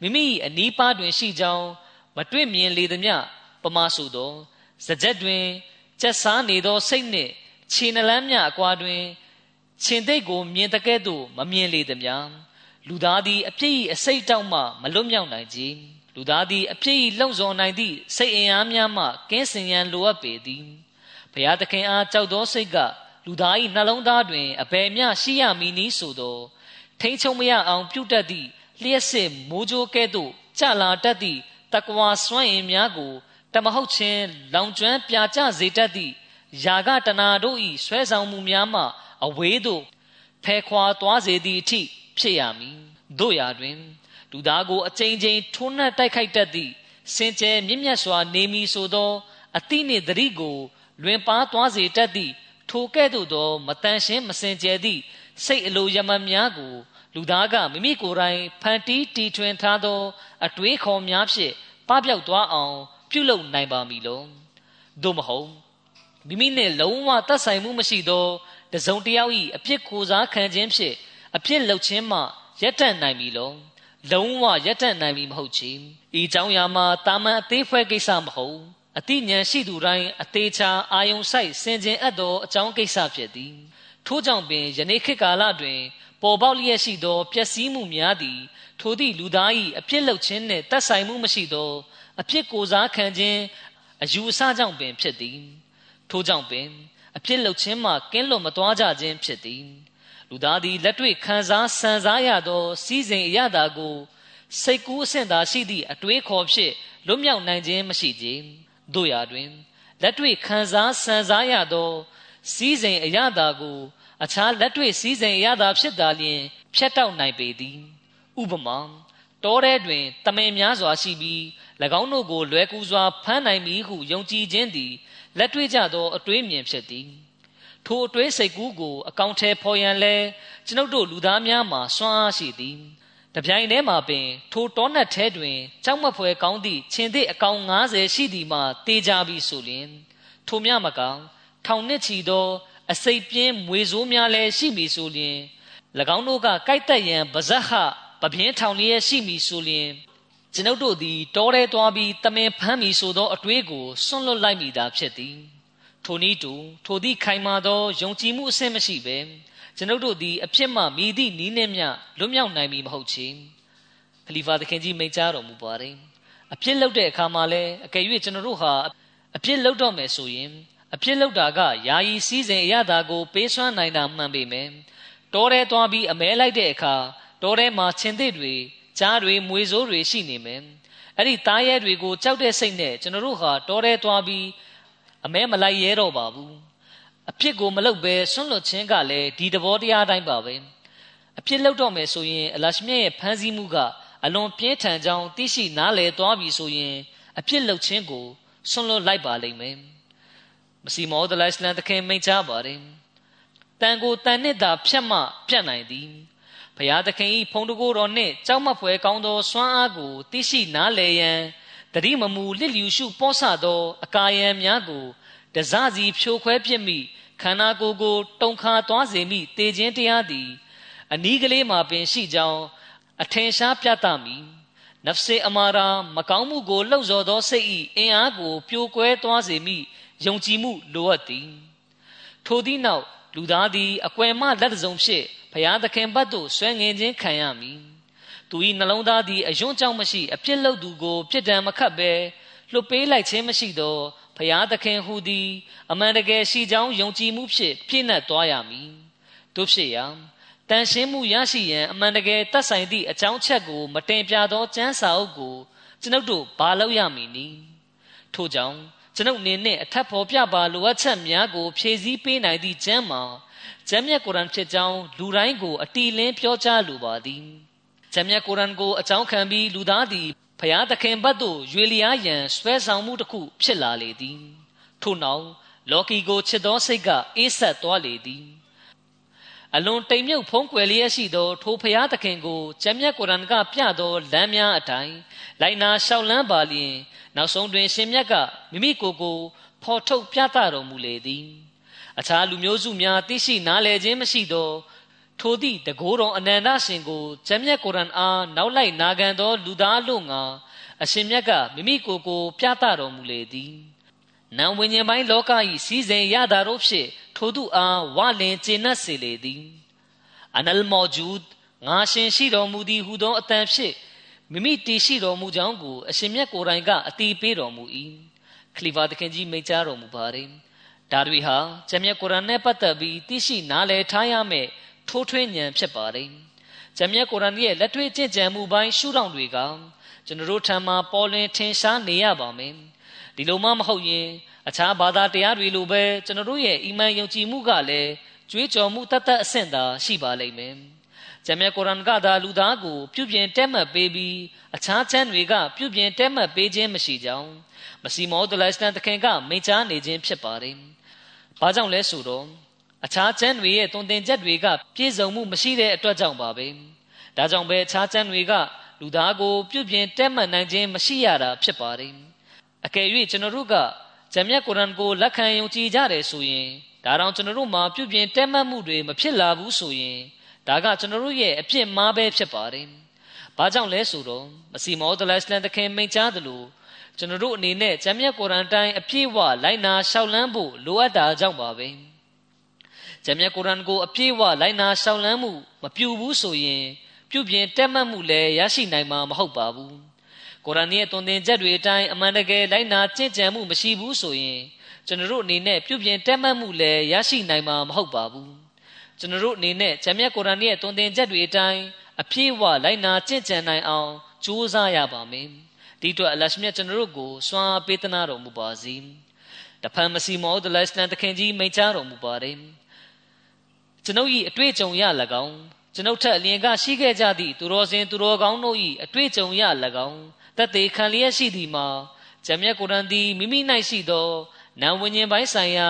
မိမိအနီးပါးတွင်ရှိကြောင်းမတွေ့မြင်လေသည်မြပမာဆိုသောစကြက်တွင်ကျက်စားနေသောစိတ်နှင့်ခြေနှလန်းမြအကွာတွင်ခြင်သိက်ကိုမြင်တကဲ့သို့မမြင်လေသည်များလူသားသည်အပြည့်အစိတ်တောက်မှမလွတ်မြောက်နိုင်ကြ လူသားသည်အပြည့်လုံစော်နိုင်သည့်စိတ်အင်အားများမှကင်းစင်ရန်လိုအပ်ပေသည်ဘုရားသခင်အားကြောက်သောစိတ်ကလူသား၏နှလုံးသားတွင်အဘယ်မျှရှိရမည်နည်းဆိုသောထိန်ချုံမရအောင်ပြုတ်တတ်သည့်လျှက်စစ်မိုးကြိုးကဲ့သို့ကြလာတတ်သည့်တကွာစွန့်အင်များကိုတမဟုတ်ခြင်းလောင်ကျွမ်းပြာကျစေတတ်သည့်ယာကတနာတို့၏ဆွဲဆောင်မှုများမှအဝေးသို့ဖဲခွာသွားစေသည့်အထိဖြစ်ရမည်တို့ရာတွင် လူသားကိုအချိန်ချင်းထိုးနှက်တိုက်ခိုက်တတ်သည့်စင်ကြယ်မြင့်မြတ်စွာနေမည်ဆိုသောအတိနှင့်တတိကို လွင်ပါသွားစေတတ်သည့်ထိုကဲ့သို့သောမတန်ရှင်းမစင်ကြယ်သည့်စိတ်အလိုယမများကို လူသားကမိမိကိုယ်တိုင်ဖန်တီးတီထွင်ထားသော အတွေးခေါ်များဖြင့်ပပျောက်သွားအောင် ပြုလုပ်နိုင်ပါမည်လောသို့မဟုတ်မိမိနှင့်လုံးဝသက်ဆိုင်မှုမရှိသောတစုံတစ်ယောက်၏အဖြစ်ကိုစားခံခြင်းဖြင့်အဖြစ်လုပ်ခြင်းမှရက်တန့်နိုင်ပြီလော လုံးဝရက်တန့်နိုင်ပြီမဟုတ်ချေဤเจ้าရာမှာတာမန်အသေးဖွဲကိစ္စမဟုတ်အတိညာရှိသူတိုင်းအသေးချာအာယုံဆိုင်စင်ကြင်အပ်သောအကြောင်းကိစ္စဖြစ်သည်ထို့ကြောင့်ပင်ယနေ့ခေတ်ကာလတွင် ပေါ်ပေါက်လျက်ရှိသောပျက်စီးမှုများသည် ထိုသည့်လူသား၏အဖြစ်လုပ်ခြင်းနှင့်သက်ဆိုင်မှုမရှိသော အဖြစ်ကိုစားခံခြင်းအယူအဆကြောင့်ပင်ဖြစ်သည်ထို့ကြောင့်ပင် အဖြစ်လုပ်ခြင်းမှကင်းလွတ်မသွားကြခြင်းဖြစ်သည် လူသားသည်လက်တွေ့ခံစားဆန်စားရသော စီးစိမ်အရသာကိုစိတ်ကူးအဆင့်သာရှိသည့်အတွေးခေါ်ဖြင့်လွတ်မြောက်နိုင်ခြင်းမရှိကြတို့ရာတွင်လက်တွေ့ခံစားဆန်စားရသော စီးစိမ်အရသာကိုအခြားလက်တွေ့စီးစိမ်အရသာဖြစ်သာလျှင်ဖြတ်တောက်နိုင်ပေသည်ဥပမာတောထဲတွင်တမင်များစွာရှိပြီး၎င်းတို့ကိုလွယ်ကူစွာဖမ်းနိုင်မည်ဟုယုံကြည်ခြင်းသည်လက်တွေ့ကြသောအတွေးမြင်ဖြစ်သည် ထိုအတွေးစိတ်ကူးကိုအကောင့်ထဲဖော်ရန်လဲကျွန်ုပ်တို့လူသားများမှာစွမ်းအားရှိသည်တပြိုင်တည်းမှာပင်ထိုတောနက်ထဲတွင်ကြောက်မဖွယ်ကောင်းသည့်ခြင်သည့်အကောင်90ရှိသည်မှာတေးကြပြီဆိုလျင်ထိုမြမကောင်ထောင်နှစ်ချီသော အစိပ်ပြင်းမွေဆိုးများလည်းရှိပြီဆိုလျင်၎င်းတို့ကကြိုက်တက်ရန်ပါဇက်ဟပပြင်းထောင်လျက်ရှိပြီဆိုလျင်ကျွန်ုပ်တို့သည်တောထဲသွားပြီးတမင်ဖမ်းပြီဆိုသောအတွေးကိုစွန့်လွတ်လိုက်မိတာဖြစ်သည် ထိုနည်းတူထိုသည့်ခိုင်မာသောယုံကြည်မှုအဆင့်မရှိဘဲကျွန်ုပ်တို့သည်အဖြစ်မှမိသည့်နီးနှင့်မျှလွတ်မြောက်နိုင်မည်မဟုတ်ချေခလီဖာသခင်ကြီးမိန့်ကြားတော်မူပါတယ်အဖြစ်လုပ်တဲ့အခါမှာလည်းအကယ်၍ကျွန်တော်တို့ဟာအဖြစ်လုပ်တော့မယ်ဆိုရင်အဖြစ်လုပ်တာကယာယီစည်းစိမ်အရသာကို ပေးစွမ်းနိုင်တာမှန်ပေမယ်တောထဲသွားပြီးအမဲလိုက်တဲ့အခါတောထဲမှာခြင်သစ်တွေကြားတွေမွေဆိုးတွေရှိနေမယ်အဲ့ဒီသားရဲတွေကိုကြောက်တဲ့စိတ်နဲ့ကျွန်တော်တို့ဟာတောထဲသွားပြီး အမဲမလိုက်ရဲတော့ပါဘူးအဖြစ်ကိုမလုပ်ဘဲဆွန့်လွတ်ခြင်းကလည်းဒီသဘောတရားတိုင်းပါပဲအဖြစ်လုပ်တော့မယ်ဆိုရင်အလရှမြတ်ရဲ့ဖန်ဆီးမှုကအလွန်ပြင်းထန်ကြောင်းသိရှိနားလည်သွားပြီဆိုရင်အဖြစ်လုပ်ခြင်းကိုဆွန့်လွတ်လိုက်ပါလိမ့်မယ်မစီမောဒလိုင်စလန်တခင်မိန့်ချပါတယ်တန်ကိုတန်နှစ်သာဖြတ်မှပြတ်နိုင်သည်ဘုရားသခင်၏ဖုံးတကိုးတော်နှင့်ကြောက်မဖွယ်ကောင်းသောစွမ်းအားကိုသိရှိနားလည်ရန် တတိမမူလစ်လျူရှုပောဆသောအကာယံများကိုတစစီဖြိုခွဲဖြစ်မိခန္ဓာကိုယ်ကိုတုံခါသွားစေမိတေခြင်းတရားသည် အနီးကလေးမှာပင်ရှိကြောင်းအထင်ရှားပြသမိနဖစေအမာရာမကောင်းမှုကိုလှုပ်ဆော်သောစိတ်၏အင်အားကိုပြိုကွဲသွားစေမိယုံကြည်မှုလိုအပ်သည် ထိုသည့်နောက်လူသားသည်အကွယ်မလက်တစုံဖြင့်ဘုရားသခင်ဘတ်သို့ဆွဲငင်ခြင်းခံရမည် သူ၏နှလုံးသားသည်အယွန်းကြောင့်မရှိအပြစ်လုပ်သူကိုပြစ်ဒဏ်မခတ်ဘဲလွတ်ပေးလိုက်ခြင်းမရှိသောဖျားသခင်ဟူသည်အမှန်တကယ်ရှိကြောင်းယုံကြည်မှုဖြင့်ပြည့်နှက်သွားရမည်တို့ဖြစ်ရာတန်ရှင်းမှုရရှိရန်အမှန်တကယ်တတ်ဆိုင်သည့်အကြောင်းချက်ကိုမတင်ပြသောကျမ်းစာအုပ်ကိုကျွန်ုပ်တို့ဘာလို့ရမည်နည်းထို့ကြောင့်ကျွန်ုပ်အနေနဲ့အထက်ဖော်ပြပါလိုအပ်ချက်များကိုဖြည့်ဆည်းပေးနိုင်သည့်ကျမ်းမှာကျမ်းမြတ်ကုရ်အာန်ဖြစ်ကြောင်းလူတိုင်းကိုအတီလင်းပြောကြားလိုပါသည် ဂျမ်းမြတ်ကုရ်အာန်ကိုအကြောင်းခံပြီးလူသားသည်ဖျားသခင်ဘတ်သို့ရွေလျားရန်ဆွဲဆောင်မှုတစ်ခုဖြစ်လာလေသည်ထို့နောက်လောကီကိုချစ်သောစိတ်ကအေးဆက်သွားလေသည်အလွန်တိမ်မြုပ်ဖုံးကွယ်လျက်ရှိသောထိုဖျားသခင်ကိုကျမ်းမြတ်ကုရ်အာန်ကပြသောလမ်းများအတိုင်းလိုက်နာလျှောက်လန်းပါလျင်နောက်ဆုံးတွင်ရှင်မြတ်ကမိမိကိုယ်ကိုဖော်ထုတ်ပြသတော်မူလေသည်အခြားလူမျိုးစုများသိရှိနားလည်ခြင်းမရှိသော ထိုသည့်တကိုးတော်အနန္တရှင်ကိုကျမ်းမြတ်ကုရ်အာန်အားနောက်လိုက်နာခံသော လူသားလို့ငါအရှင်မြတ်ကမိမိကိုယ်ကို ပြသတော်မူလေသည်နံဝိညာဉ်ပိုင်းလောက၏စီစဉ်ရတာတို့ဖြင့်ထိုသူအားဝလင်ကျေနပ်စေလေသည်အနလ်မောဂျူဒ်ငါရှင်ရှိတော်မူသည်ဟုသောအတန်ဖြင့်မိမိတည်ရှိတော်မူကြောင်းကိုအရှင်မြတ်ကိုယ်တိုင်ကအတီးပေးတော်မူ၏ခလီဖာသခင်ကြီးမိန့်ကြားတော်မူပါတယ်ဒါတွေဟာကျမ်းမြတ်ကုရ်အာန်နဲ့ပတ်သက်ပြီးသိရှိနားလည်ထားရမယ့် ထိုးထွင်းဉာဏ်ဖြစ်ပါတယ်ကျမ်းမြတ်ကုရ်အာန်ရဲ့လက်တွေ့ကျင့်ကြံမှုပိုင်းရှုထောင့်တွေကကျွန်တော်တို့ထံမှာပေါ်လွင်ထင်ရှားနေရပါမယ်ဒီလိုမှမဟုတ်ရင်အခြားဘာသာတရားတွေလိုပဲကျွန်တော်တို့ရဲ့အီမန်ယုံကြည်မှုကလည်းကြွေးကြော်မှုတတ်တတ်အဆင့်သာရှိပါလိမ့်မယ်။ဂျမ်းမြတ်ကုရ်အာန်ကသာလူသားကိုပြုပြင်တက်မှတ်ပေးပြီးအခြားချမ်းတွေကပြုပြင်တက်မှတ်ပေးခြင်းမရှိကြောင်းမစီမောဒလိုင်စတန်တခင်ကမိန့်ကြားနေခြင်းဖြစ်ပါတယ်။ဘာကြောင့်လဲဆိုတော့ အခြားချမ်းတွေရဲ့တုံသင်ချက်တွေကပြည့်စုံမှုမရှိတဲ့အတွက်ကြောင့်ပါပဲ။ဒါကြောင့်ပဲအခြားချမ်းတွေကလူသားကိုပြုပြင်တက်မှတ်နိုင်ခြင်းမရှိရတာဖြစ်ပါတယ်။အကယ်၍ကျွန်တော်တို့ကဂျမ်းမြတ်ကုရ်အာန်ကိုလက်ခံယုံကြည်ကြတယ်ဆိုရင်ဒါတောင်ကျွန်တော်တို့မှာပြုပြင်တဲမှတ်မှုတွေမဖြစ်လာဘူးဆိုရင်ဒါကကျွန်တော်တို့ရဲ့အပြစ်မှားပဲဖြစ်ပါတယ်။ဘာကြောင့်လဲဆိုတော့မစီမောဒလစ်လန်တခင်မိန့်ကြားသလိုကျွန်တော်တို့အနေနဲ့ဂျမ်းမြတ်ကုရ်အာန်တိုင်းအပြည့်ဝလိုက်နာရှောက်လန်းဖို့လိုအပ်တာကြောင့်ပါပဲ။ ဂျမ်းမြတ်ကုရ်အာန်ကိုအပြည့်ဝလိုက်နာရှောက်လန်းမှုမပြုဘူးဆိုရင် ပြုပြင်တက်မှတ်မှုလည်းရရှိနိုင်မှာမဟုတ်ပါဘူး။ကုရ်အာန်ရဲ့သွန်သင်ချက်တွေအတိုင်းအမှန်တကယ်လိုက်နာကျင့်ကြံမှုမရှိဘူးဆိုရင်ကျွန်တော်တို့အနေနဲ့ပြုပြင်တက်မှတ်မှုလည်းရရှိနိုင်မှာမဟုတ်ပါဘူးကျွန်တော်တို့အနေနဲ့ဂျမ်းမြတ်ကုရ်အာန်ရဲ့သွန်သင်ချက်တွေအတိုင်းအပြည့်အဝလိုက်နာကျင့်ကြံနိုင်အောင်ကြိုးစားရပါမယ်ဒီအတွက်အလရှမြတ်ကျွန်တော်တို့ကိုစွမ်းပေးသနာတော်မူပါစေတဖန်မစီမောဒလစ်လန်တခင်ကြီးမိန့်ကြားတော်မူပါတယ် ကျွန်ုပ်၏အတွေ့အကြုံရ၎င်းကျွန်ုပ်ထက်အလျင်ကရှိခဲ့ကြသည့်သူတော်စင်သူတော်ကောင်းတို့၏အတွေ့အကြုံရ၎င်းတသက်ခံလျက်ရှိသည်မှာဂျမ်းမြတ်ကုရ်အာန်သည်မိမိ၌ရှိသောနာဝิญဉ်ပိုင်းဆိုင်ရာ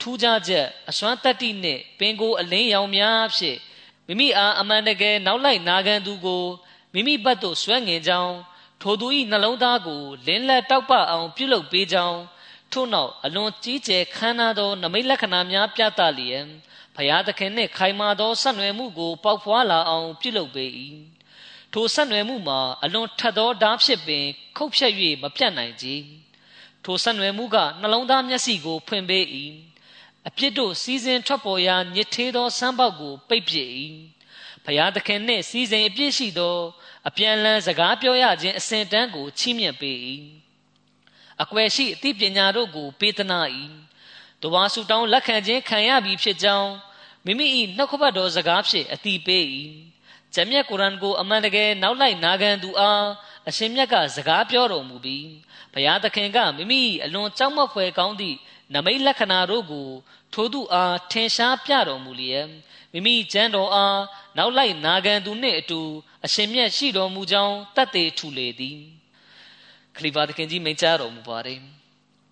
ထူးခြားချက်အစွမ်းတတ္တိနှင့်ပင်ကိုအလင်းရောင်များဖြင့်မိမိအားအမှန်တကယ်နောက်လိုက်နာခံသူကိုမိမိဘက်သို့ဆွဲငင်ကြောင်းထိုသူ၏နှလုံးသားကိုလင်းလက်တောက်ပအောင်ပြုလုပ်ပေးကြောင်းထို့နောက်အလွန်ကြီးကျယ်ခမ်းနားသောနမိတ်လက္ခဏာများပြသလျက် ဖရာသခင်နှင့်ခိုင်မာသောဆက်နွယ်မှုကိုပေါက်ဖွာလာအောင်ပြုလုပ်ပေး၏ထိုဆက်နွယ်မှုမှာအလွန်ထက်သောဓာဖြစ်ပင် ခုတ်ဖြတ်၍မပြတ်နိုင်ကြထိုဆက်နွယ်မှုကနှလုံးသားမျက်စိကိုဖွင့်ပေး၏အပြစ်တို့စီစဉ်ထွက်ပေါ်ရာညစ်သေးသောဆန်းပေါက်ကိုပိတ်ပစ်၏ဖျားသခင်နှင့်စီစဉ်အပြစ်ရှိသော အပြန်လန်းစကားပြောရခြင်းအစဉ်တန်းကိုချီးမြှင့်ပေး၏အကွယ်ရှိအသိပညာတို့ကိုပေးသနာ၏တဝါဆူတောင်းလက်ခံခြင်းခံရပြီဖြစ်ကြောင်း မိမိ၏နှုတ်ခပတ်တော်စကားဖြင့်အတိပေး၏ဂျမ်းမြတ်ကုရ်အာန်ကိုအမှန်တကယ်နောက်လိုက်နာခံသူအားအရှင်မြတ်ကစကားပြောတော်မူပြီးဘုရားသခင်ကမိမိအလွန်ကြောက်မက်ဖွယ်ကောင်းသည့်နမိတ်လက္ခဏာတို့ကို ထိုသူအားထင်ရှားပြတော်မူလျက်မိမိကျမ်းတော်အားနောက်လိုက်နာခံသူနှင့်အတူအရှင်မြတ်ရှိတော်မူကြောင်းတတ်သေးထူလေသည်ခလီဖာသခင်ကြီးမိန့်ကြားတော်မူပါတယ်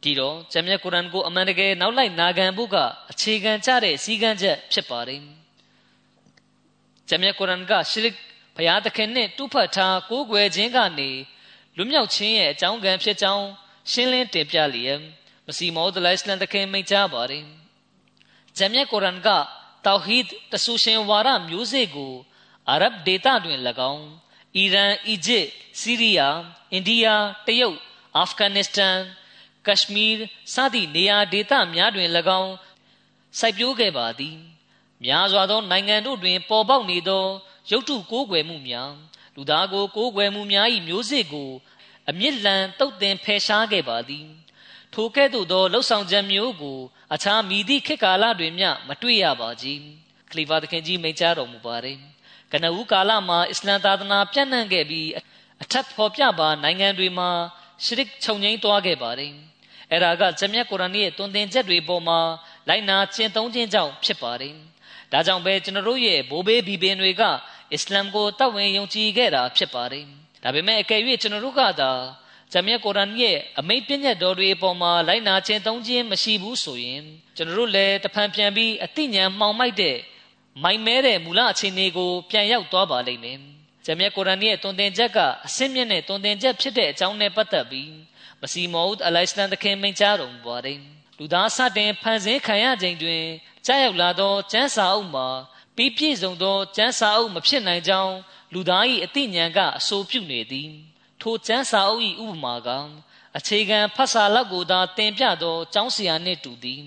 ဒီတော့ဂျမ်းမြတ်ကုရ်အာန်ကိုအမှန်တကယ်နောက်လိုက်နာခံဖို့ကအခြေခံကျတဲ့စည်းကမ်းချက်ဖြစ်ပါတယ်ဂျမြတ်ကုရ်အာန်ကရှရစ်ဘုရားသခင်နဲ့တူဖတ်ထားကိုးကွယ်ခြင်းကနေလွမြောက်ခြင်းရဲ့အကြောင်းကံဖြစ်ကြောင်းရှင်းလင်းတင်ပြလျက်မစီမောဒလိုင်စလန်သခင်မိန့်ကြားပါတယ်ဂျမြတ်ကုရ်အာန်ကတောဟီဒ်တဆူရှင်ဝါရမျိုးစေ့ကိုအာရဗ်ဒေသတွင်၎င်းအီရန်အီဂျစ်ဆီးရီးယားအိန္ဒိယတရုတ်အာဖဂန်နစ္စတန် ကရှမီးစသည့်နေရာဒေသများတွင်၎င်းစိုက်ပျိုးခဲ့ပါသည်များစွာသောနိုင်ငံတို့တွင် ပေါ်ပေါက်နေသောရုပ်တုကိုးကွယ်မှုများလူသားကိုကိုးကွယ်မှုများ၏မျိုးစေ့ကို အမြင့်လန်တုတ်တင်ဖယ်ရှားခဲ့ပါသည် ထိုကဲ့သို့သောလှုပ်ဆောင်ချက်မျိုးကို အခြားမိသည့်ခေတ်ကာလတွင်မျှမတွေ့ရပါကြီးခလီဖာသခင်ကြီးမိန့်ကြားတော်မူပါတယ်ကနဦးကာလမှာအစ္စလမ်သာသနာပြန့်နှံ့ခဲ့ပြီးအထက်ဖော်ပြပါနိုင်ငံတွေမှာရှရစ်ခြုံငိမ့်သွားခဲ့ပါတယ် အဲ့ဒါကဂျမြတ်ကုရ်အာန်ရဲ့တွင်တင်ချက်တွေပေါ်မှာလိုက်နာကျင့်သုံးခြင်းကြောင့်ဖြစ်ပါတယ်ဒါကြောင့်ပဲကျွန်တော်တို့ရဲ့ဘိုးဘေးဘီပင်တွေကအစ္စလာမ်ကိုတောက်ဝင်ယုံကြည်ခဲ့တာဖြစ်ပါတယ်ဒါပေမဲ့အကယ်၍ကျွန်တော်တို့ကသာဂျမ်မြတ်ကုရ်အာန်ရဲ့အမိန့်ပြည့်ညတ်တော်တွေအပေါ်မှာလိုက်နာခြင်းသုံးခြင်းမရှိဘူးဆိုရင်ကျွန်တော်တို့လည်းတဖန်ပြန်ပြီးအသိဉာဏ်မှောင်မိုက်တဲ့မိုင်မဲတဲ့မူလအခြေအနေကိုပြန်ရောက်သွားပါလိမ့်မယ် ဂျမ်မြတ်ကုရ်အာန်ရဲ့တွင်တင်ချက်ကအစင်းမြင့်တဲ့တွင်တင်ချက်ဖြစ်တဲ့အကြောင်းနဲ့ပတ်သက်ပြီးမစီမောဦးအလိုင်စလန်တခင်မိန့်ကြားတော်မူပါတယ်လူသားစတင်ဖန်ဆင်းခံရခြင်းတွင်ကြားရောက်လာသောကျမ်းစာအုပ်မှာပြီးပြည့်စုံသောကျမ်းစာအုပ်မဖြစ်နိုင်ကြောင်းလူသား၏အသိဉာဏ်ကအဆိုပြုနေသည်ထိုကျမ်းစာအုပ်၏ဥပမာကအခြေခံဖတ်စာလောက်ကိုသာတင်ပြသောကျောင်းဆရာနှင့်တူသည်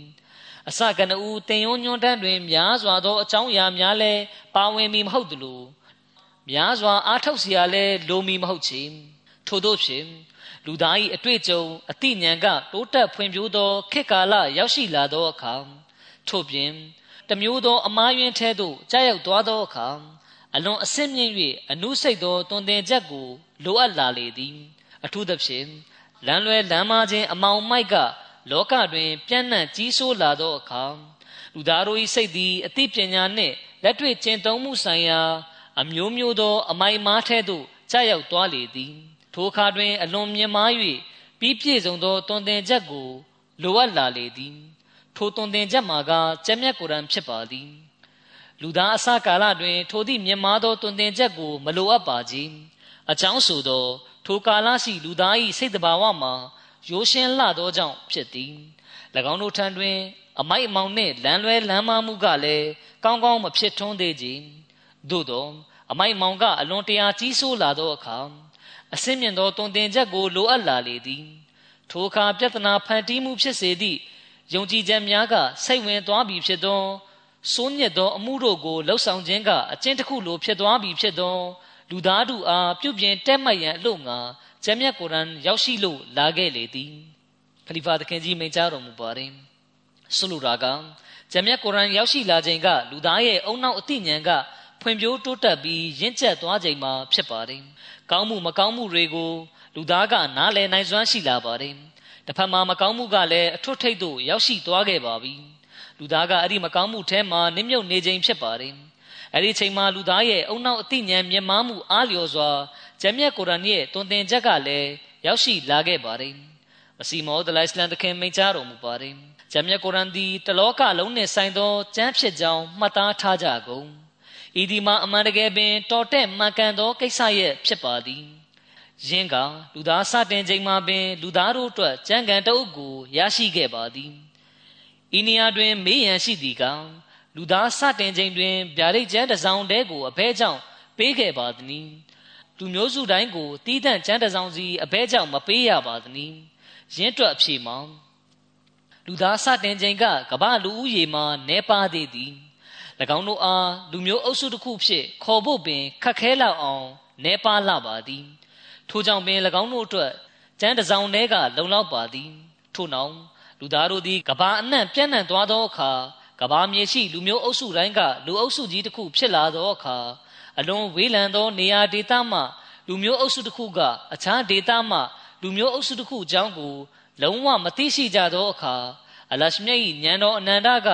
အစကနဦးတင်ယုံညွန်းတန်းတွင်များစွာသောအကြောင်းအရာများလဲပါဝင်မီမဟုတ်သလို များစွာအားထုတ်စရာလဲလိုမီမဟုတ်ချေထို့သောဖြင့်လူသား၏အတွေ့အကြုံအသိဉာဏ်ကတိုးတက်ဖွံ့ဖြိုးသောခေတ်ကာလရောက်ရှိလာသောအခါထို့ပြင်တမျိုးသောအမားယွင်းထဲသို့ကြာရောက်သွားသောအခါအလွန်အဆင့်မြင့်၍အနုစိတ်သောတွင်တင်ချက်ကိုလိုအပ်လာလေသည် အထူးသဖြင့်လမ်းလွဲလမ်းမချင်းအမောင်မိုက်က လောကတွင် ပြန့်နှံ့ကြီးဆိုးလာသောအခါလူသားတို့၏စိတ်သည်အသိပညာနှင့်လက်တွေ့ကျင့်သုံးမှုဆိုင်ရာ အမျိုးမျိုးသော အမိုင်မားထဲသို့ကြာရောက်သွားလေသည် ထိုအခါတွင် အလွန်မြင့်မား၍ပြီးပြည့်စုံသောတွင်တင်ချက်ကိုလိုအပ်လာလေသည် ထိုတွင်တင်ချက်မှာကကျမ်းမြတ်ကုရ်အာန်ဖြစ်ပါသည် လူသားအစကာလတွင် ထိုသည့်မြင့်မားသောတွင်တင်ချက်ကိုမလိုအပ်ပါကြီးအကြောင်းဆိုသော ထိုကာလရှိလူသား၏စိတ်တဘာဝမှာရိုးရှင်းလှသောကြောင့်ဖြစ်သည်၎င်းတို့ထံတွင် အမိုက်အမောင်နှင့်လမ်းလွဲလမ်းမမှုကလည်းကောင်းကောင်းမဖြစ်ထွန်းသေးကြ သို့သောအမိုက်မောင်ကအလွန်တရာကြီးဆိုးလာသောအခါအစင်းမြင့်သောတွင်တင်ချက်ကိုလိုအပ်လာလေသည်ထိုအခါပြဿနာဖန်တီးမှုဖြစ်စေသည့်ယုံကြည်ချက်များကစိတ်ဝင်သွားပြီဖြစ်သောစိုးညစ်သောအမှုတို့ကိုလှုပ်ဆောင်ခြင်းကအကျင့်တစ်ခုလိုဖြစ်သွားပြီဖြစ်သောလူသားတို့အားပြုပြင်တက်မှတ်ရန်အလို့ငါဂျမ်မြတ်ကုရ်အာန်ရောက်ရှိလို့လာခဲ့လေသည်ခလီဖာသခင်ကြီးမိန့်ကြားတော်မူပါတယ်ဆိုလိုတာကဂျမ်မြတ်ကုရ်အာန်ရောက်ရှိလာခြင်းကလူသားရဲ့အုံနောက်အသိဉာဏ်က ဖွံ့ဖြိုးတိုးတက်ပြီးရင့်ကျက်သွားခြင်းမှာဖြစ်ပါတယ်ကောင်းမှုမကောင်းမှုတွေကိုလူသားကနားလည်နိုင်စွမ်းရှိလာပါတယ်တစ်ဖက်မှာမကောင်းမှုကလည်းအထွတ်ထိပ်သို့ရောက်ရှိသွားခဲ့ပါပြီလူသားကအဲ့ဒီမကောင်းမှုထဲမှာနစ်မြုပ်နေခြင်းဖြစ်ပါတယ်အဲ့ဒီချိန်မှာလူသားရဲ့အုံနောက်အသိဉာဏ်မြင်မာမှုအားလျော်စွာဂျမ်မြတ်ကုရ်အာန်ရဲ့တွင်တင်ချက်ကလည်းရောက်ရှိလာခဲ့ပါတယ်မစီမောဒလိုင်စလန်တခင်မိန့်ကြားတော်မူပါတယ်ဂျမ်မြတ်ကုရ်အာန်သည်တလောကလုံးနှင့်ဆိုင်သောကျမ်းဖြစ်ကြောင်းမှတ်သားထားကြကုန် ဤဒီမှာအမှန်တကယ်ပင် တော်တဲ့မှန်ကန်သောကိစ္စရဲ့ဖြစ်ပါသည်ယင်းကလူသားစတင်ချိန်မှာပင် လူသားတို့အတွက်ကြံကံတအုပ်ကိုရရှိခဲ့ပါသည်ဤနေရာတွင် မေးရန်ရှိသည်ကလူသားစတင်ချိန်တွင်ဗျာဒိတ်ကျမ်းတစ်စောင်တဲကိုအဘဲကြောင့်ပေးခဲ့ပါသည်။လူမျိုးစုတိုင်းကိုတီးတန့်ကျမ်းတစ်စောင်စီအဘဲကြောင့်မပေးရပါသည်။ရင်းတွက်အဖြေမှာလူသားစတင်ချိန်ကကမ္ဘာလူဦးရေမှာနေပါသေးသည်။၎ င်းတို့အားလူမျိုးအုပ်စုတစ်ခုဖြစ်ခေါ်ဖို့ပင်ခက်ခဲလောက်အောင်နေပါလာပါသည်။ထို့ကြောင့်ပင်၎င်းတို့အတွက်ကျမ်းတစ်စောင်တဲကလုံလောက်ပါသည်။ထို့နောက်လူသားတို့သည်ကဘာအနှံ့ပြန့်နှံ့သွားသောအခါကဘာမြေရှိလူမျိုးအုပ်စုတိုင်းကလူအုပ်စုကြီးတစ်ခုဖြစ်လာသောအခါအလွန်ဝေးလံသောနေရာဒေသမှလူမျိုးအုပ်စုတစ်ခုကအခြားဒေသမှလူမျိုးအုပ်စုတစ်ခုအကြောင်းကိုလုံးဝမသိရှိကြသောအခါအလရှမြတ်၏ဉာဏ်တော်အနန္တက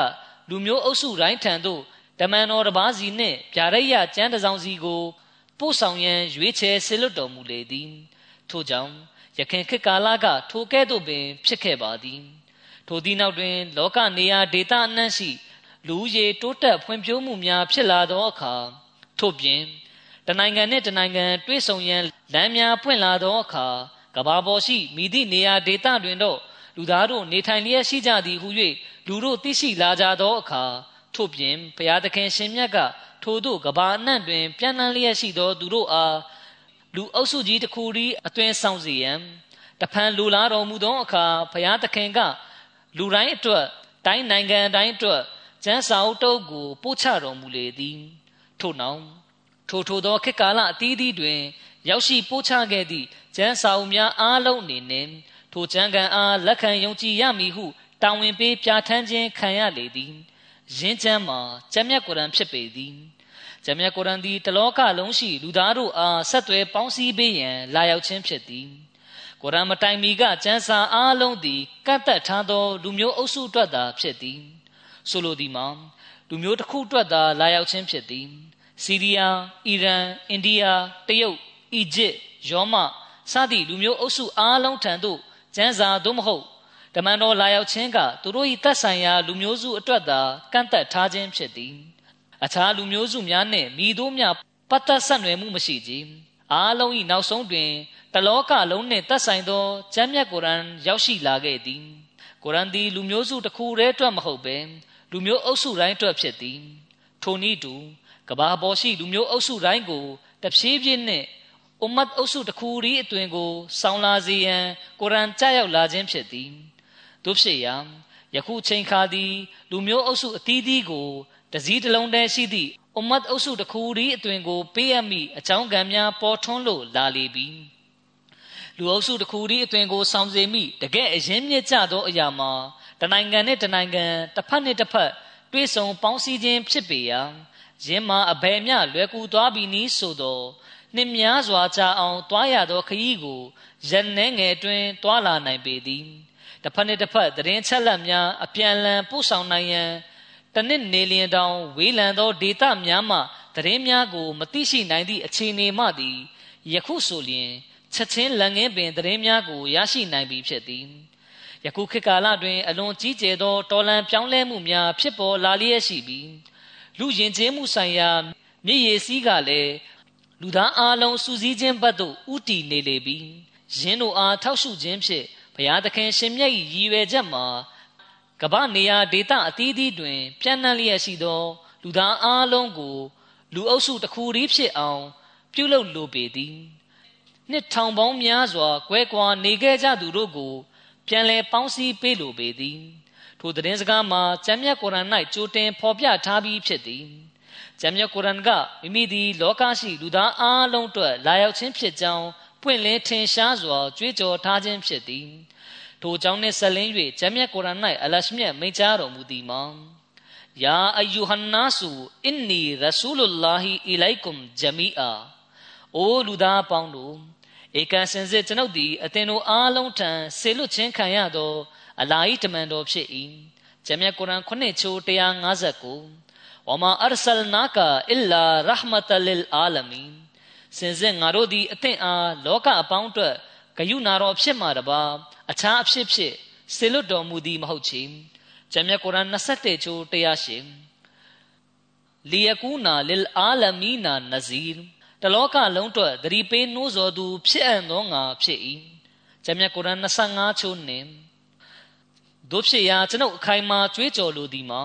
လူမျိုးအုပ်စုတိုင်းထံသို့ တမန်တော်တစ်ပါးစီနှင့်ဗျာရိယကျမ်းတစ်စောင်စီကိုပို့ဆောင်ရန်ရွေးချယ်ဆေလွတ်တော်မူလေသည်ထို့ကြောင့်ယခင်ခေတ်ကာလကထိုကဲ့သို့ပင် ဖြစ်ခဲ့ပါသည်ထိုသည့်နောက်တွင် လောကနေရာဒေသအနှံ့ရှိ လူဦးရေတိုးတက်ဖွံ့ဖြိုးမှုများဖြစ်လာသောအခါထို့ပြင်တနိုင်ငံနှင့်တနိုင်ငံတွဲဆုံရန်လမ်းများပွင့်လာသောအခါကဘာပေါ်ရှိမိသည့်နေရာဒေသတွင်တော့လူသားတို့နေထိုင်လျက်ရှိကြသည်ဟု၍လူတို့သိရှိလာကြသောအခါ ထို့ပြင်ဘုရားသခင်ရှင်မြတ်ကထိုတို့ကဘာအနှံ့တွင်ပြန့်နှံ့လျက်ရှိသောသူတို့အားလူအုပ်စုကြီးတစ်ခုသည်အသွင်ဆောင်စေရန်တဖန်လူလာတော်မူသောအခါဘုရားသခင်က လူတိုင်းအတွက်တိုင်းနိုင်ငံတိုင်းအတွက်ကျမ်းစာအုပ်တုပ်ကိုပို့ချတော်မူလေသည် ထို့နောက်ထိုထိုသောခေတ်ကာလအသီးသီးတွင် ရောက်ရှိပို့ချခဲ့သည့်ကျမ်းစာအုပ်များအားလုံးအနေနဲ့ထိုကျမ်းဂန်အားလက်ခံယုံကြည်ရမည်ဟုတာဝန်ပေးပြဋ္ဌာန်းခြင်းခံရလေသည် ယင်းကျမ်းမှာကျမ်းမြတ်ကုရ်အန်ဖြစ်ပေသည်ကျမ်းမြတ်ကုရ်အန်သည်တလောကလုံးရှိလူသားတို့အားဆက်သွယ်ပေါင်းစည်းပေးရန်လာရောက်ခြင်းဖြစ်သည်ကုရ်အာန်မတိုင်မီကကျမ်းစာအားလုံးသည်ကန့်သက်ထားသော လူမျိုးအုပ်စုအတွက်သာဖြစ်သည်ဆိုလိုသည်မှာလူမျိုးတစ်ခုအတွက်သာလာရောက်ခြင်းဖြစ်သည်စီးရီးယားအီရန်အိန္ဒိယတရုတ်အီဂျစ်ယောမစသည့်လူမျိုးအုပ်စုအားလုံးထံသို့ကျန်းစာသို့မဟုတ် တမန်တော်လာရောက်ခြင်းကသူတို့၏သက်ဆိုင်ရာလူမျိုးစုအတွက်သာကန့်သက်ထားခြင်းဖြစ်သည်အခြားလူမျိုးစုများနှင့်မိတို့များပတ်သက်ဆက်နွယ်မှုမရှိကြအားလုံး၏နောက်ဆုံးတွင်တလောကလုံးနှင့်သက်ဆိုင်သောကျမ်းမြတ်ကုရ်အာန်ရောက်ရှိလာခဲ့သည်ကုရ်အာန်သည်လူမျိုးစုတစ်ခုတည်းအတွက်မဟုတ်ဘဲလူမျိုးအုပ်စုတိုင်းအတွက်ဖြစ်သည်ထိုနည်းတူကဘာပေါ်ရှိလူမျိုးအုပ်စုတိုင်းကိုတဖြည်းဖြည်းနှင့်အွမ်မတ်အုပ်စုတစ်ခုရီအတွင်ကိုဆောင်းလာစေရန်ကုရ်အာန်ကြားရောက်လာခြင်းဖြစ်သည် တို့ဖြစ်ရာယခုချိန်ခါသည် လူမျိုးအုပ်စုအသီးသီးကိုတစည်းတစ်လုံးတည်းရှိသည့်အွမ်မတ်အုပ်စုတစ်ခုရီအတွင်ကိုပေးအပ်မိအကြောင်းကံများပေါ်ထွန်းလို့လာလေပြီလူအုပ်စုတစ်ခုရီအတွင်ကိုဆောင်စေမိတကယ်အရင်မြင့်ကြသောအရာမှာတနိုင်ငံနဲ့တနိုင်ငံတစ်ဖက်နဲ့တစ်ဖက်တွဲဆုံပေါင်းစည်းခြင်းဖြစ်ပေရာယင်းမှာအဘယ်မျှလွယ်ကူသွားပြီနည်းဆိုသောနှင်းများစွာကြာအောင်တွားရသောခရီးကိုရန်နှဲငယ်တွင်တွားလာနိုင်ပေသည် တစ်ဖက်နှင့်တစ်ဖက်သတင်းချက်လက်များအပြန်အလှန်ပို့ဆောင်နိုင်ရန်တနစ်နေလျင်တောင်ဝေးလံသောဒေတာများမှသတင်းများကိုမသိရှိနိုင်သည့်အခြေအနေမှသည်ယခုဆိုလျင်ချက်ချင်းလက်ငင်းပင်သတင်းများကိုရရှိနိုင်ပြီဖြစ်သည်ယခုခေတ်ကာလတွင်အလွန်ကြီးကျယ်သောတော်လန်ပြောင်းလဲမှုများဖြစ်ပေါ်လာလျက်ရှိပြီးလူယဉ်ကျေးမှုဆိုင်ရာမြည်ရည်စည်းကလည်းလူသားအလုံးစူးစီးခြင်းဘက်သို့ဥတီနေလေပြီးယင်းတို့အားထောက်ရှုခြင်းဖြင့် ဘုရားသခင်ရှင်မြတ်၏ရည်ရွယ်ချက်မှာကမ္ဘာနေရာဒေသအသီးသီးတွင်ပြန့်နှံ့လျက်ရှိသော လူသားအလုံးကို လူအုပ်စုတစ်ခုတည်းဖြစ်အောင် ပြုလုပ်လိုပေသည်နှစ်ထောင်ပေါင်းများစွာကွဲကွာနေခဲ့ကြသူတို့ကို ပြန်လည်ပေါင်းစည်းပေးလိုပေသည်ထိုသတင်းစကားမှာကျမ်းမြတ်ကုရ်အာန်၌ကြိုတင်ဖော်ပြထားပြီးဖြစ်သည်ကျမ်းမြတ်ကုရ်အာန်ကမိမိသည်လောကရှိလူသားအလုံးအတွက်လာရောက်ခြင်းဖြစ်ကြောင်း ပွင့်လင်းထင်ရှားစွာကြွေးကြော်ထားခြင်းဖြစ်သည်ထိုကြောင့်နှင့်ဆက်လင်း၍ကျမ်းမြတ်ကုရ်အာန်၌အလရှမြတ်မိန့်ကြားတော်မူသည်မှာယာအယူဟန်နာဆူအင်နီရဆူလုလာဟီအီလိုက်ကွမ်ဂျမီအာအိုလူသားအပေါင်းတို့ဧကန်စင်စစ်ကျွန်ုပ်သည်အသင်တို့အားလုံးထံဆေလွတ်ခြင်းခံရသောအလာဟီတမန်တော်ဖြစ်၏ဂျမ်းမြတ်ကုရ်အာန်ခုနှစ်ချိုး159ဝမာအရဆလနာကာအစ်လာရဟမတလလ်အာလမီ စင်စစ်ငါတို့သည်အသင်အားလောကအပေါင်းအတွက်ဂယုနာတော်ဖြစ်မှာတပါအခြားအဖြစ်ဖြစ်ဆေလွတ်တော်မူသည်မဟုတ်ချေဂျမ်းမြတ်ကုရ်အာန်27ချိုး108လီယကူနာလလ်အာလမီနာနဇီရ်တလောကလုံးအတွက်သတိပေးနှိုးဆော်သူ ဖြစ်အံ့သောငါဖြစ်၏ဂျမ်းမြတ်ကုရ်အာန်25ချိုးနှင့်တို့ဖြစ်ရာကျွန်ုပ်အခိုင်မာကြွေးကြော်လိုသည်မှာ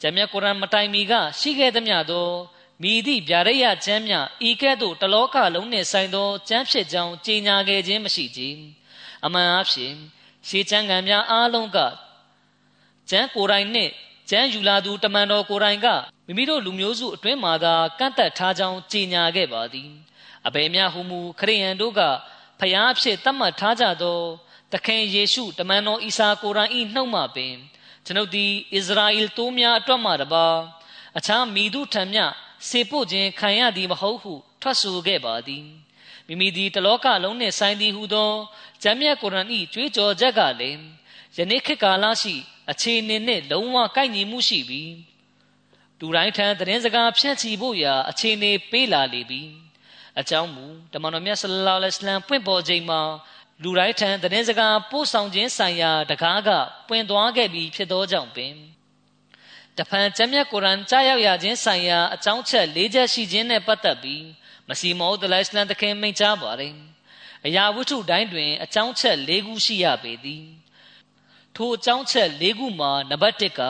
ဂျမ်းမြတ်ကုရ်အာန်မတိုင်မီကရှိခဲ့သမျှသော မိသည့်ဗျာဒိယကျမ်းမြဤကဲ့သို့တလောကလုံးနှင့်ဆိုင်သောကျမ်းဖြစ်ကြောင်းကြေညာခဲ့ခြင်းမရှိကြအမှန်အဖြစ်ရှေးကျမ်းဂန်များအားလုံးကကျမ်းကိုယ်တိုင်နှင့်ကျမ်းယူလာသူတမန်တော်ကိုယ်တိုင်ကမိမိတို့လူမျိုးစုအတွင်းမှာသာကန့်သက်ထားကြောင်းကြေညာခဲ့ပါသည်အဘယ်များဟုမူခရိယန်တို့ကဖျားဖြစ်သတ်မှတ်ထားကြသောသခင်ယေရှုတမန်တော်အီစာကိုရိုင်းဤနှုတ်မှပင်ကျွန်ုပ်သည်အစ္စရာအီတိုးများအတွက်မှတပါအခြားမိသူထံမြ စေပို့ခြင်းခံရသည်မဟုတ်ဟုထွက်ဆိုခဲ့ပါသည်မိမိသည်တလောကလုံးနှင့်ဆိုင်သည်ဟုသောဂျမ်းမြတ်ကုရ်အာန်၏ကြွေးကြော်ချက်ကလည်းယနေ့ခေတ်ကာလရှိအခြေအနေနှင့်လုံးဝကိုက်ညီမှုရှိပြီးလူတိုင်းထံသတင်းစကားဖြန့်ချီဖို့ရာအခြေအနေပေးလာလေပြီအကြောင်းမူတမန်တော်မြတ်ဆလ္လာလဟ်အလัยဟ်ပွင့်ပေါ်ချိန်မှာလူတိုင်းထံသတင်းစကားပို့ဆောင်ခြင်းဆိုင်ရာတကားကပွင့်သွားခဲ့ပြီးဖြစ်သောကြောင့်ပင် တဖန်ကျမ်းမြတ်ကုရ်အာန်ကြားရောက်ရခြင်းဆိုင်ရာအကြောင်းချက်၄ချက်ရှိခြင်းနဲ့ပတ်သက်ပြီးမစီမောဒလိုင်စလန်တခင်မိန့်ကြားပါတယ်အရာဝတ္ထုတိုင်းတွင်အကြောင်းချက်၄ခုရှိရပေသည်ထိုအကြောင်းချက်၄ခုမှာနံပါတ်1က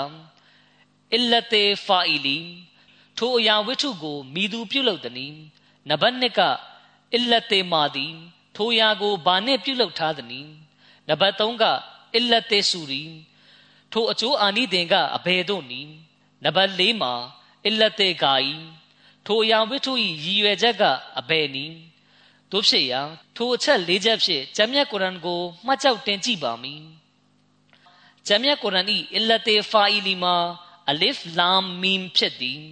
အလတေဖာအီလီထိုအရာဝတ္ထုကိုမိသူပြုလုပ်သည်နံပါတ်2ကအလတေမာဒီထိုအရာကိုဘာနဲ့ပြုလုပ်ထားသည်နံပါတ်3ကအလတေဆူရီ ထိုအကျိုးအာနိသင်ကအဘယ်သို့နည်းနံပါတ်၄မှာအလတေဂါဤထိုအရာဝတ္ထု၏ရည်ရွယ်ချက်ကအဘယ်နည်းတို့ဖြစ်ရာထိုအချက်၄ချက်ဖြင့်ဂျမ်းမြတ်ကုရ်အာန်ကိုမှတ်ကြောက်တင်ကြည့်ပါမည်ဂျမ်းမြတ်ကုရ်အာန်၏အလတေဖာအီလီမှာအလစ်လာမ်မီမ်ဖြစ်သည်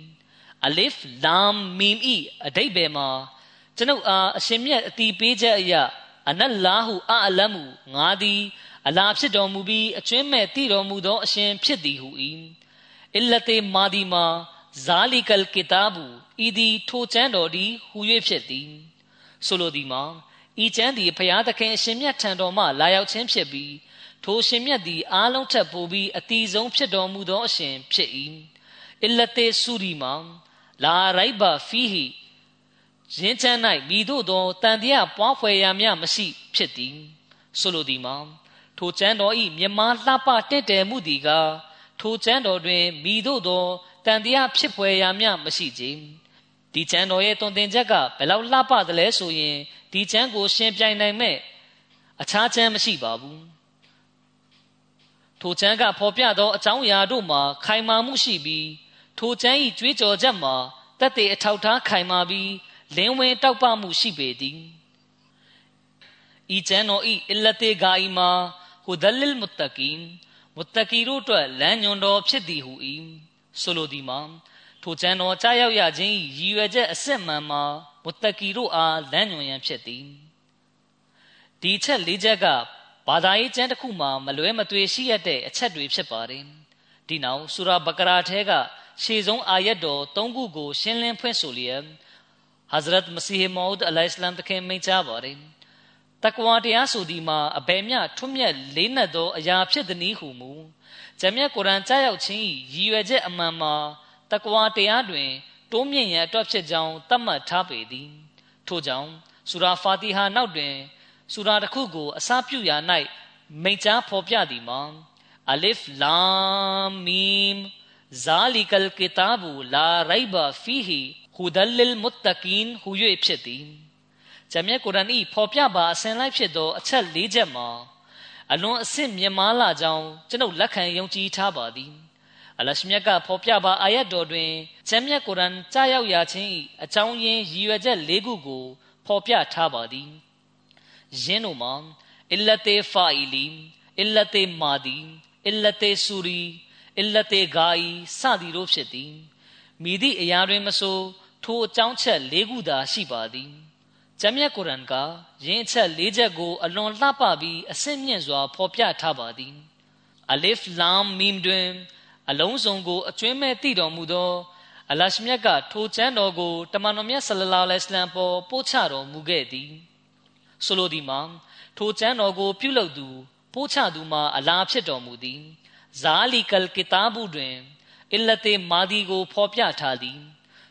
အလစ်လာမ်မီမ်ဤအတိတ်ဘယ်မှာကျွန်ုပ်အားအရှင်မြတ်အတီးပေးချက်အရာအနတ်လာဟုအအလမ်မူငါသည် အလာဖြစ်တော်မူပြီးအကျွင်းမဲ့တည်တော်မူသောအရှင်ဖြစ်သည်ဟု၏အလတေမာဒီမာဇာလီကလ်ကီတာဘူဤသည်ထိုကျမ်းတော်သည်ဟူ၍ဖြစ်သည်ဆိုလိုသည်မှာဤကျမ်းသည်ဖျားသခင်အရှင်မြတ်ထံတော်မှလာရောက်ခြင်းဖြစ်ပြီးထိုရှင်မြတ်သည်အားလုံးထက်ပိုပြီးအတီဆုံးဖြစ်တော်မူသောအရှင်ဖြစ်၏အလတေဆူရီမှာလာရိုက်ဘာဖီဟီရင်းချမ်း၌မိတို့သောတန်တရားပွားဖွယ်ရာမြမရှိဖြစ်သည်ဆိုလိုသည်မှာ ထိုကျမ်းတော်ဤမြမလှပတင့်တယ်မှုသည်ကထိုကျမ်းတော်တွင်မိတို့သောတန်တရားဖြစ်ဖွယ်ရာမြမရှိကြဒီကျမ်းတော်ရဲ့တွင်တင်ချက်ကဘယ်လောက်လှပသလဲဆိုရင်ဒီကျမ်းကိုရှင်းပြနိုင်မဲ့အခြားကျမ်းမရှိပါဘူးထိုကျမ်းကဖော်ပြသောအကြောင်းအရာတို့မှာခိုင်မာမှုရှိပြီးထိုကျမ်း၏ကြွေးကြော်ချက်မှာတက်တဲ့အထောက်ထားခိုင်မာပြီးလင်းဝင်တောက်ပမှုရှိပေသည်ဤကျမ်းတော်ဤအလတေဂါဤမှာ ဟူဒလလ်မုတကင်မုတကီတို့အတွက်လမ်းညွန်တော်ဖြစ်သည်ဟု၏ဆိုလိုသည်မှာထိုကျမ်းတော်ကြားရောက်ရခြင်းရည်ရွယ်ချက်အစစ်မှန်မှာမုတကီတို့အားလမ်းညွန်ရန်ဖြစ်သည်ဒီချက်လေးချက်ကဘာသာရေးကျမ်းတစ်ခုမှာမလွဲမသွေရှိရတဲ့အချက်တွေဖြစ်ပါတယ်ဒီနောက်ဆူရာဘကရာထဲကရှေဆုံးအာယတ်တော်၃ခုကိုရှင်းလင်းဖွင့်ဆိုလျက်ဟဇရတ်မစီဟ်မောဒ်အလိုင်စလမ်တခင်မိန့်ကြားပါတယ် တကွာတရားဆိုဒီမှာအဘယ်မျှထွတ်မြတ်လေးနက်သောအရာဖြစ်သည်နည်းဟုမူဂျမ်မြတ်ကုရ်အန်ကြားရောက်ခြင်းရည်ရွယ်ချက်အမှန်မှာတကွာတရားတွင်တိုးမြင့်ရန်အတွက်ဖြစ်ကြောင်းသတ်မှတ်ထားပေသည်ထို့ကြောင့်ဆူရာဖာတီဟာနောက်တွင်ဆူရာတစ်ခုကို အစပြုရာ၌မိန့်ကြားဖော်ပြသည်မှာအလစ်လာမီမ်ဇာလီကလ်ကီတာဘူလာရိုင်ဘာဖီဟီဟူဒလလ်မုတကင်ဟူ၍ဖြစ်သည် ဂျမ်းမြတ်ကုရ်အန်၏ဖော်ပြပါအစဉ်လိုက်ဖြစ်သောအချက်၄ချက်မှာအလွန်အဆင့်မြင့်မားလာကြောင်းကျွန်ုပ်လက်ခံယုံကြည်ထားပါသည်အလရှမြတ်ကဖော်ပြပါအာယတ်တော်တွင်ဂျမ်းမြတ်ကုရ်အန်ကြားရောက်ရာခြင်း၏အကြောင်းရင်းရည်ရွယ်ချက်၄ခုကိုဖော်ပြထားပါသည်ယင်းတို့မှာအလတေဖာအီလီအလတေမာဒီအလတေဆူရီအလတေဂါအီစသည်တို့ဖြစ်သည်မိသည့်အရာတွင်မဆိုထိုအကြောင်းချက်၄ခုသာရှိပါသည် ဂျမ်းမြတ်ကုရ်အန်ကယင်းချက်၄ချက်ကို အလွန်လှပပြီးအစစ်မြင့်စွာ ဖော်ပြထားပါသည်အလစ်လမ်မီမ်တွင် အလုံးစုံကိုအကျွမ်းမဲ့တည်တော်မူသောအလရှမြတ်ကထိုချမ်းတော်ကိုတမန်တော်မြတ်ဆလလာလဟ်အလัยဟ်ပေါ်ပို့ချတော်မူခဲ့သည်ဆိုလိုသည်မှာထိုချမ်းတော်ကို ပြုလုပ်သူပို့ချသူမှာအလားဖြစ်တော်မူသည်ဇာလီကလ်ကီတာဘူတွင်အလတေမာဒီကို ဖော်ပြထားသည်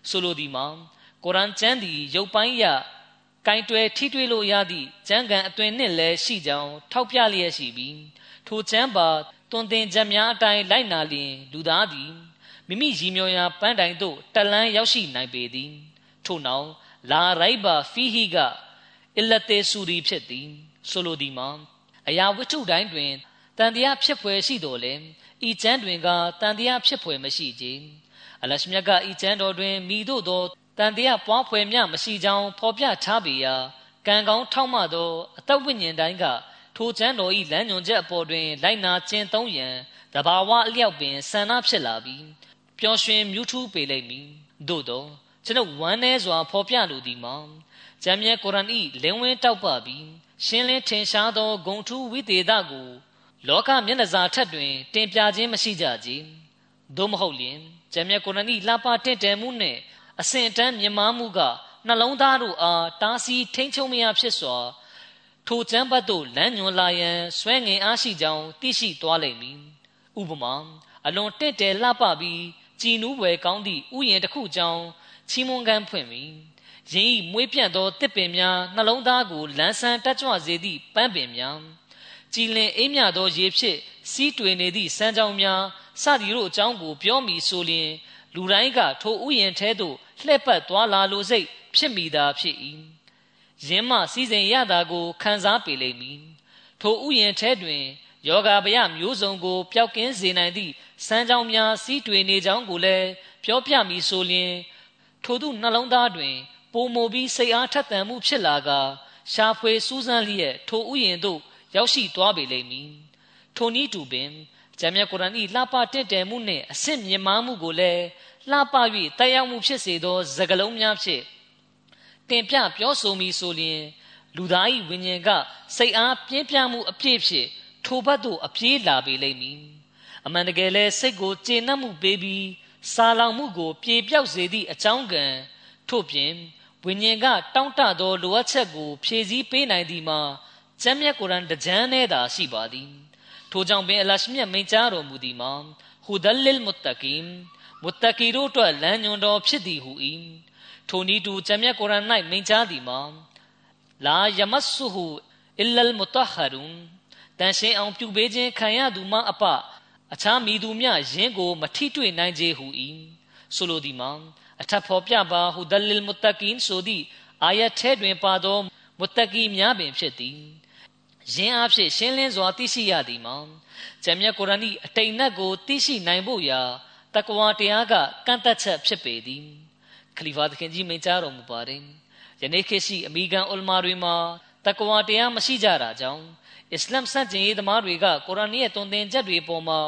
ဆိုလိုသည်မှာကုရ်အန်ကျမ်းသည်ရုပ်ပိုင်းရ ကင်တွယ်ထိတွေ့လို့ရသည့်ကျမ်းဂန်အသွင်နှင့်လည်းရှိကြောင်းထောက်ပြလျက်ရှိပြီးထိုကျမ်းပါတွင်တင်ချက်များအတိုင်းလိုက်နာလျင်လူသားသည်မိမိရည်မျှော်ရာပန်းတိုင်သို့တလန်းရောက်ရှိနိုင်ပေသည်ထို့နောက်လာရိုက်ဘာဖီဟီကအလတေဆူရီဖြစ်သည်ဆိုလိုသည်မှာအရာဝတ္ထုတိုင်းတွင်တန်တရားဖြစ်ဖွယ်ရှိတော်လဲဤကျမ်းတွင်ကတန်တရားဖြစ်ဖွယ်မရှိကြအလရှမြတ်ကဤကျမ်းတော်တွင်မိတို့သော တန်တရားပွားဖွယ်မြမရှိကြောင်းဖော်ပြထားပေရာကံကောင်းထောက်မှသောအတဝိညာဉ်တိုင်းကထိုကျမ်းတော်၏လမ်းညွှန်ချက်အပေါ်တွင်လိုက်နာကျင့်သုံးရန်တဘာဝအလျောက်ပင်ဆန္ဒဖြစ်လာပြီးပျော်ရွှင်မြူးထူးပေလိမ့်မည်သို့သောကျွန်ုပ်ဝမ်းနည်းစွာဖော်ပြလိုသည်မှာဂျမ်းမြဲကုရ်အန်၏လင်းဝင်းတောက်ပပြီးရှင်းလင်းထင်ရှားသောဂုံထူးဝိသေသကို လောကမျက်နှာစာထက်တွင် တင်ပြခြင်းမရှိကြကြ။သို့မဟုတ်လျင်ဂျမ်းမြတ်ကုရ်အာန်၏လှပတင့်တယ်မှုနှင့် အစဉ်အတန်းမြင်မာမှုကနှလုံးသားတို့အားတားဆီးထိန်ချုံမရဖြစ်စွာထိုကျမ်းပတ်သို့လမ်းညွှန်လာရန်ဆွဲငင်အားရှိကြောင်းသိရှိသွားလိမ့်မည်။ဥပမာအလွန်တင့်တယ်လှပပြီးကြည်နူးွယ်ကောင်းသည့်ဥယျာဉ်တစ်ခုကြောင်းချီးမွမ်းကမ်းဖွင့်ပြီးရင်းဤမွေးပြန့်သောတစ်ပင်များနှလုံးသားကိုလန်းဆန်းတက်ကြွစေသည့်ပန်းပင်များကြည်လင်အေးမြသောရေဖြစ်စီးတွင်နေသည့်စမ်းကြောင်းများစသည်တို့အကြောင်းကိုပြောမိဆိုလျင်လူတိုင်းကထိုဥယျာဉ်ထဲသို့ လှည့်ပတ်သွားလာလိုစိတ်ဖြစ်မိတာဖြစ်၏ယင်းမှစီစဉ်ရတာကိုခံစားပေလိမ့်မည်ထိုဥယျာဉ်ထဲတွင်ယောဂဗျမျိုးစုံကိုပျောက်ကင်းစေနိုင်သည့်စမ်းကြောင်းများစီးတွင်နေကြောင်းကိုလည်းပြောပြမိဆိုလျင်ထိုသူနှလုံးသားတွင်ပုံမူပြီးစိတ်အားထက်သန်မှုဖြစ်လာကရှာဖွေစူးစမ်းလျက်ထိုဥယျာဉ်သို့ရောက်ရှိသွားပေလိမ့်မည်ထိုနည်းတူပင် ဂျမ်းမြတ်ကုရ်အာန်၏လှပတင့်တယ်မှုနှင့်အဆင့်မြင့်မားမှုကိုလည်းလှပ၍တရားမှုဖြစ်စေသောစကလုံးများဖြင့်တင်ပြပြောဆိုမိဆိုလျင် လူသား၏ဝိညာဉ်ကစိတ်အားပြင်းပြမှုအပြည့်ဖြင့်ထိုဘက်သို့အပြေးလာပေလိမ့်မည်အမှန်တကယ်လဲစိတ်ကိုကျေနပ်မှုပေးပြီးစာလောင်မှုကိုပြေပြောက်စေသည့်အကြောင်းကံထို့ပြင်ဝိညာဉ်ကတောင့်တသောလိုအပ်ချက်ကိုဖြည့်ဆည်းပေးနိုင်သည်မှာကျမ်းမြတ်ကုရ်အာန်တကြမ်းနဲ့သာရှိပါသည် ထိုကြောင့်ပင်အလရှမြတ်မိန့်ကြားတော်မူသည်မှာဟူဒလ်လ်မုတ္တကင်မုတ္တကီတို့အတွက်လမ်းညွန်တော်ဖြစ်သည်ဟု၏ထိုနည်းတူကျမ်းမြတ်ကုရ်အာန်၌မိန့်ကြားသည်မှာလာယမတ်ဆူဟူအီလလ်မုတဟရုန်တန်ရှင်းအောင်ပြုပေးခြင်းခံရသူမှအပအခြားမိသူမြယင်းကို မထိတွေ့နိုင်ကြဟု၏ဆိုလိုသည်မှာအထက်ဖော်ပြပါဟူဒလ်မုတ္တကင်ဆိုသည့်အာယတ်ထဲတွင်ပါသောမုတ္တကီများပင်ဖြစ်သည် ယင်းအဖြစ်ရှင်းလင်းစွာသိရှိရသည်မှာဂျမ်မြတ်ကုရ်အာန်၏အတိတ်နတ်ကိုသိရှိနိုင်ဖို့ရာတက္ကဝါတရားကကန့်သက်ချက်ဖြစ်ပေသည်ခလီဖာသခင်ကြီးမိန့်ကြားတော်မူပါတယ်ယနေ့ခေတ်ရှိအမေရိကန်အလမာတွေမှာတက္ကဝါတရားမရှိကြတာကြောင့်အစ္စလမ်စန့်ကျင်ရေးသမားတွေကကုရ်အာန်ရဲ့တုံသင်ချက်တွေပေါ်မှာ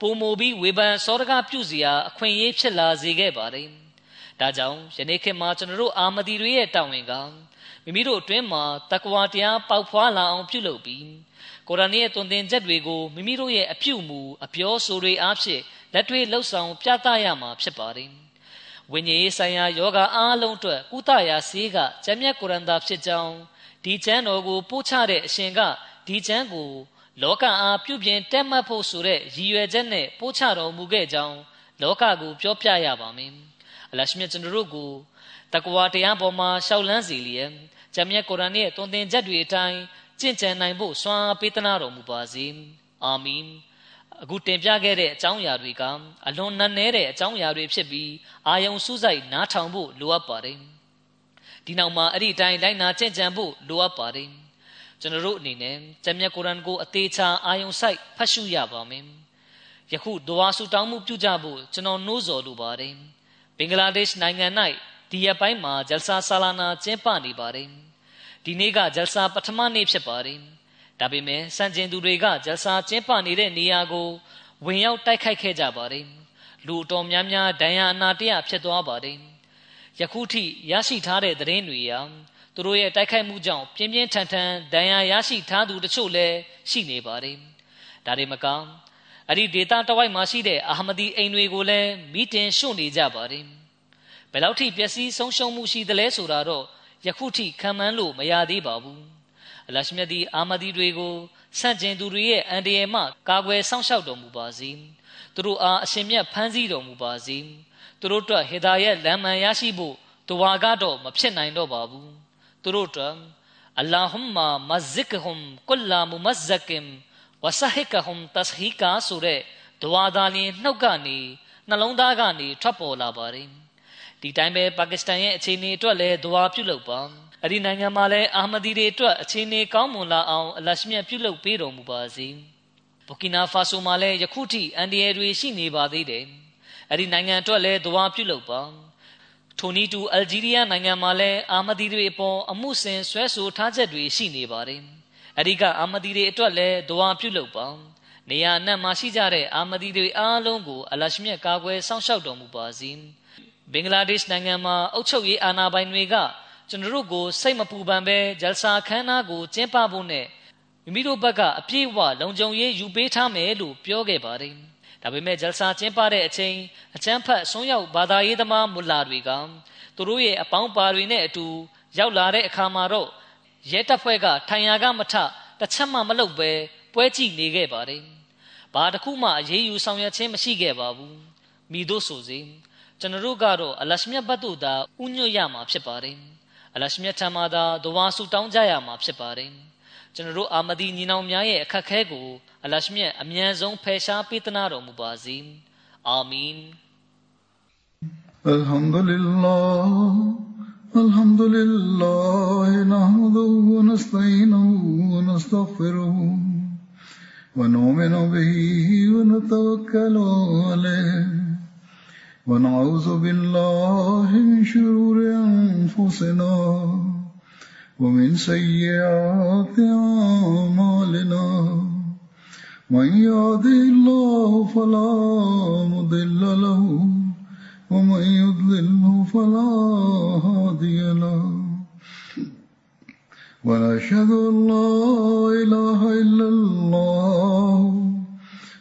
ပုံမူပြီးဝေဖန်စောရကပြုစရာအခွင့်အရေးဖြစ်လာစေခဲ့ပါတယ်ဒါကြောင့်ယနေ့ခေတ်မှာကျွန်တော်တို့အာမဒီတွေရဲ့တာဝန်က မိမိတို့အတွင်းမှာတက္ကဝါတရားပေါက်ဖွာလာအောင်ပြုလုပ်ပြီးကုရ်အာန်ရဲ့တုံသင်ချက်တွေကိုမိမိတို့ရဲ့အပြုမူအပြောဆိုတွေအားဖြင့်လက်တွေ့လှုပ်ဆောင်ပြသရမှာဖြစ်ပါတယ်။ဝိညာဉ်ရေးဆိုင်ရာယောဂအားလုံးအတွက်ကုသရာဆေးကကျမ်းမြတ်ကုရ်အာန်သာဖြစ်ကြောင်းဒီကျမ်းတော်ကိုပို့ချတဲ့အရှင်ကဒီကျမ်းကိုလောကအားပြုပြင်တက်မှတ်ဖို့ဆိုတဲ့ရည်ရွယ်ချက်နဲ့ပို့ချတော်မူခဲ့ကြောင်းလောကကိုပြောပြရပါမယ်။အလရှမြတ်ကျွန်တော်တို့ကို တကွာတရားပေါ်မှာရှောက်လန်းစီလျက်ကျမ်းမြတ်ကုရ်အာန်ရဲ့တုံသင်ချက်တွေအတိုင်းကျင့်ကြံနိုင်ဖို့စွမ်းအားပေးသနာတော်မူပါစေ။အာမင်။အခုတင်ပြခဲ့တဲ့အကြောင်းအရာတွေကအလွန်နက်နဲတဲ့အကြောင်းအရာတွေဖြစ်ပြီးအာယုံစူးစိုက်နားထောင်ဖို့လိုအပ်ပါတယ်ဒီနောက်မှာအဲ့ဒီအတိုင်းလိုက်နာကျင့်ကြံဖို့လိုအပ်ပါတယ်ကျွန်တော်တို့အနေနဲ့ကျမ်းမြတ်ကုရ်အာန်ကိုအသေးချာအာယုံစိုက်ဖတ်ရှုရပါမယ်ယခုဒွါဆူတောင်းမှုပြုကြဖို့ကျွန်တော်နှိုးဆော်လိုပါတယ်ဘင်္ဂလားဒေ့ရှ်နိုင်ငံ၌ ဒီရက်ပိုင်းမှာဂျလ်ဆာဆာလာနာကျင်းပနေပါတယ်ဒီနေ့ကဂျလ်ဆာပထမနေ့ဖြစ်ပါတယ်ဒါပေမဲ့စံကျင်သူတွေကဂျလ်ဆာကျင်းပနေတဲ့နေရာကိုဝင်ရောက်တိုက်ခိုက်ခဲ့ကြပါတယ်လူတော်များများဒဏ်ရာအနာတရဖြစ်သွားပါတယ်ယခုထိရရှိထားတဲ့သတင်းတွေအရသူတို့ရဲ့တိုက်ခိုက်မှုကြောင့်ပြင်းပြင်းထန်ထန်ဒဏ်ရာရရှိထားသူတချို့လည်းရှိနေပါတယ်ဒါတွေမကအဲ့ဒီဒေတာတဝိုက်မှာရှိတဲ့အာဟမဒီအိမ်တွေကိုလည်းမီတင်ရှုနေကြပါတယ် ဘယ်လောက်ထိပျက်စီးဆုံးရှုံးမှုရှိသလဲဆိုတာတော့ယခုထိခံမှန်းလို့မရသေးပါဘူးအလရှမြတ်ဒီအာမဒီတွေကိုဆန့်ကျင်သူတွေရဲ့အန္တရာယ်မှကာကွယ်စောင့်ရှောက်တော်မူပါစေသူတို့အားအရှင်မြတ်ဖန်ဆီးတော်မူပါစေသူတို့အတွက်ဟေဒါရဲ့လမ်းမှန်ရရှိဖို့တဝါကတော့မဖြစ်နိုင်တော့ပါဘူးသူတို့အတွက်အလ္လာဟ်မာမဇစ်ကဟွမ်ကုလာမုမဇကင်ဝဆဟိကဟွမ်တစဟီကာဆိုတဲ့ဒဝါသားလင်းနှုတ်ကနေနှလုံးသားကနေထွက်ပေါ်လာပါတယ် ဒီတိုင်းပဲပါကစ္စတန်ရဲ့အခြေအနေအတွက်လည်းဒဝါပြုလုပ်ပါအဲ့ဒီနိုင်ငံမှာလည်းအာမဒီတွေအတွက်အခြေအနေကောင်းမွန်လာအောင်အလရှမြတ်ပြုလုပ်ပေးတော်မူပါစေ။ဘူကီနာဖာဆိုမှာလည်းယခုထိအန်ဒီယယ်တွေရှိနေပါသေးတယ်။အဲ့ဒီနိုင်ငံအတွက်လည်းဒဝါပြုလုပ်ပါ။ထိုနည်းတူအယ်ဂျီးရီးယားနိုင်ငံမှာလည်းအာမဒီတွေအပေါ်အမှုဆင်ဆွဲဆိုထားချက်တွေရှိနေပါတယ်။အဲ့ဒီကအာမဒီတွေအတွက်လည်းဒဝါပြုလုပ်ပါ။နေရာအနှံ့မှာရှိကြတဲ့အာမဒီတွေအားလုံးကိုအလရှမြတ်ကာကွယ်စောင့်ရှောက်တော်မူပါစေ။ ဘင်္ဂလားဒေ့ရှ်နိုင်ငံမှာအုပ်ချုပ်ရေးအာဏာပိုင်တွေကကျွန်တော်တို့ကိုစိတ်မပူပန်ပဲဂျလ်ဆာခန်းနာကိုကျင်းပဖို့နဲ့မိမိတို့ဘက်ကအပြည့်အဝလုံခြုံရေးယူပေးထားမယ်လို့ပြောခဲ့ပါတယ်။ဒါပေမဲ့ဂျလ်ဆာကျင်းပတဲ့အချိန်အချမ်းဖတ်ဆုံးရောက်ဘာသာရေးသမားမူလာတွေကသူတို့ရဲ့အပေါင်းပါတွေနဲ့အတူရောက်လာတဲ့အခါမှာတော့ရဲတပ်ဖွဲ့ကထိုင်ရာကမထတစ်ချက်မှမလုပ်ပဲပွဲကြည့်နေခဲ့ပါတယ်။ဘာတစ်ခုမှအရေးယူဆောင်ရွက်ခြင်းမရှိခဲ့ပါဘူး။မိတို့ဆိုစေ ကျွန်တော်တို့ကတော့အလရှမြတ်ဘတ်တို့သာဥညွတ်ရမှာဖြစ်ပါတယ်။အလရှမြတ်ထံမှာသာဒဝါဆူတောင်းကြရမှာဖြစ်ပါတယ်ကျွန်တော်တို့အာမဒီညီနောင်များရဲ့အခက်ခဲကိုအလရှမြတ်အမြန်ဆုံးဖယ်ရှားပေးသနာတော်မူပါစေအာမင် الحمد لله الحمد لله نحمده ونستعينه ونستغفره ونؤمن به ونتوكل عليه ونعوذ بالله من شرور أنفسنا ومن سيئات أعمالنا. من يهده الله فلا مضل له ومن يضلله فلا هادي له. ونشهد أن لا إله إلا الله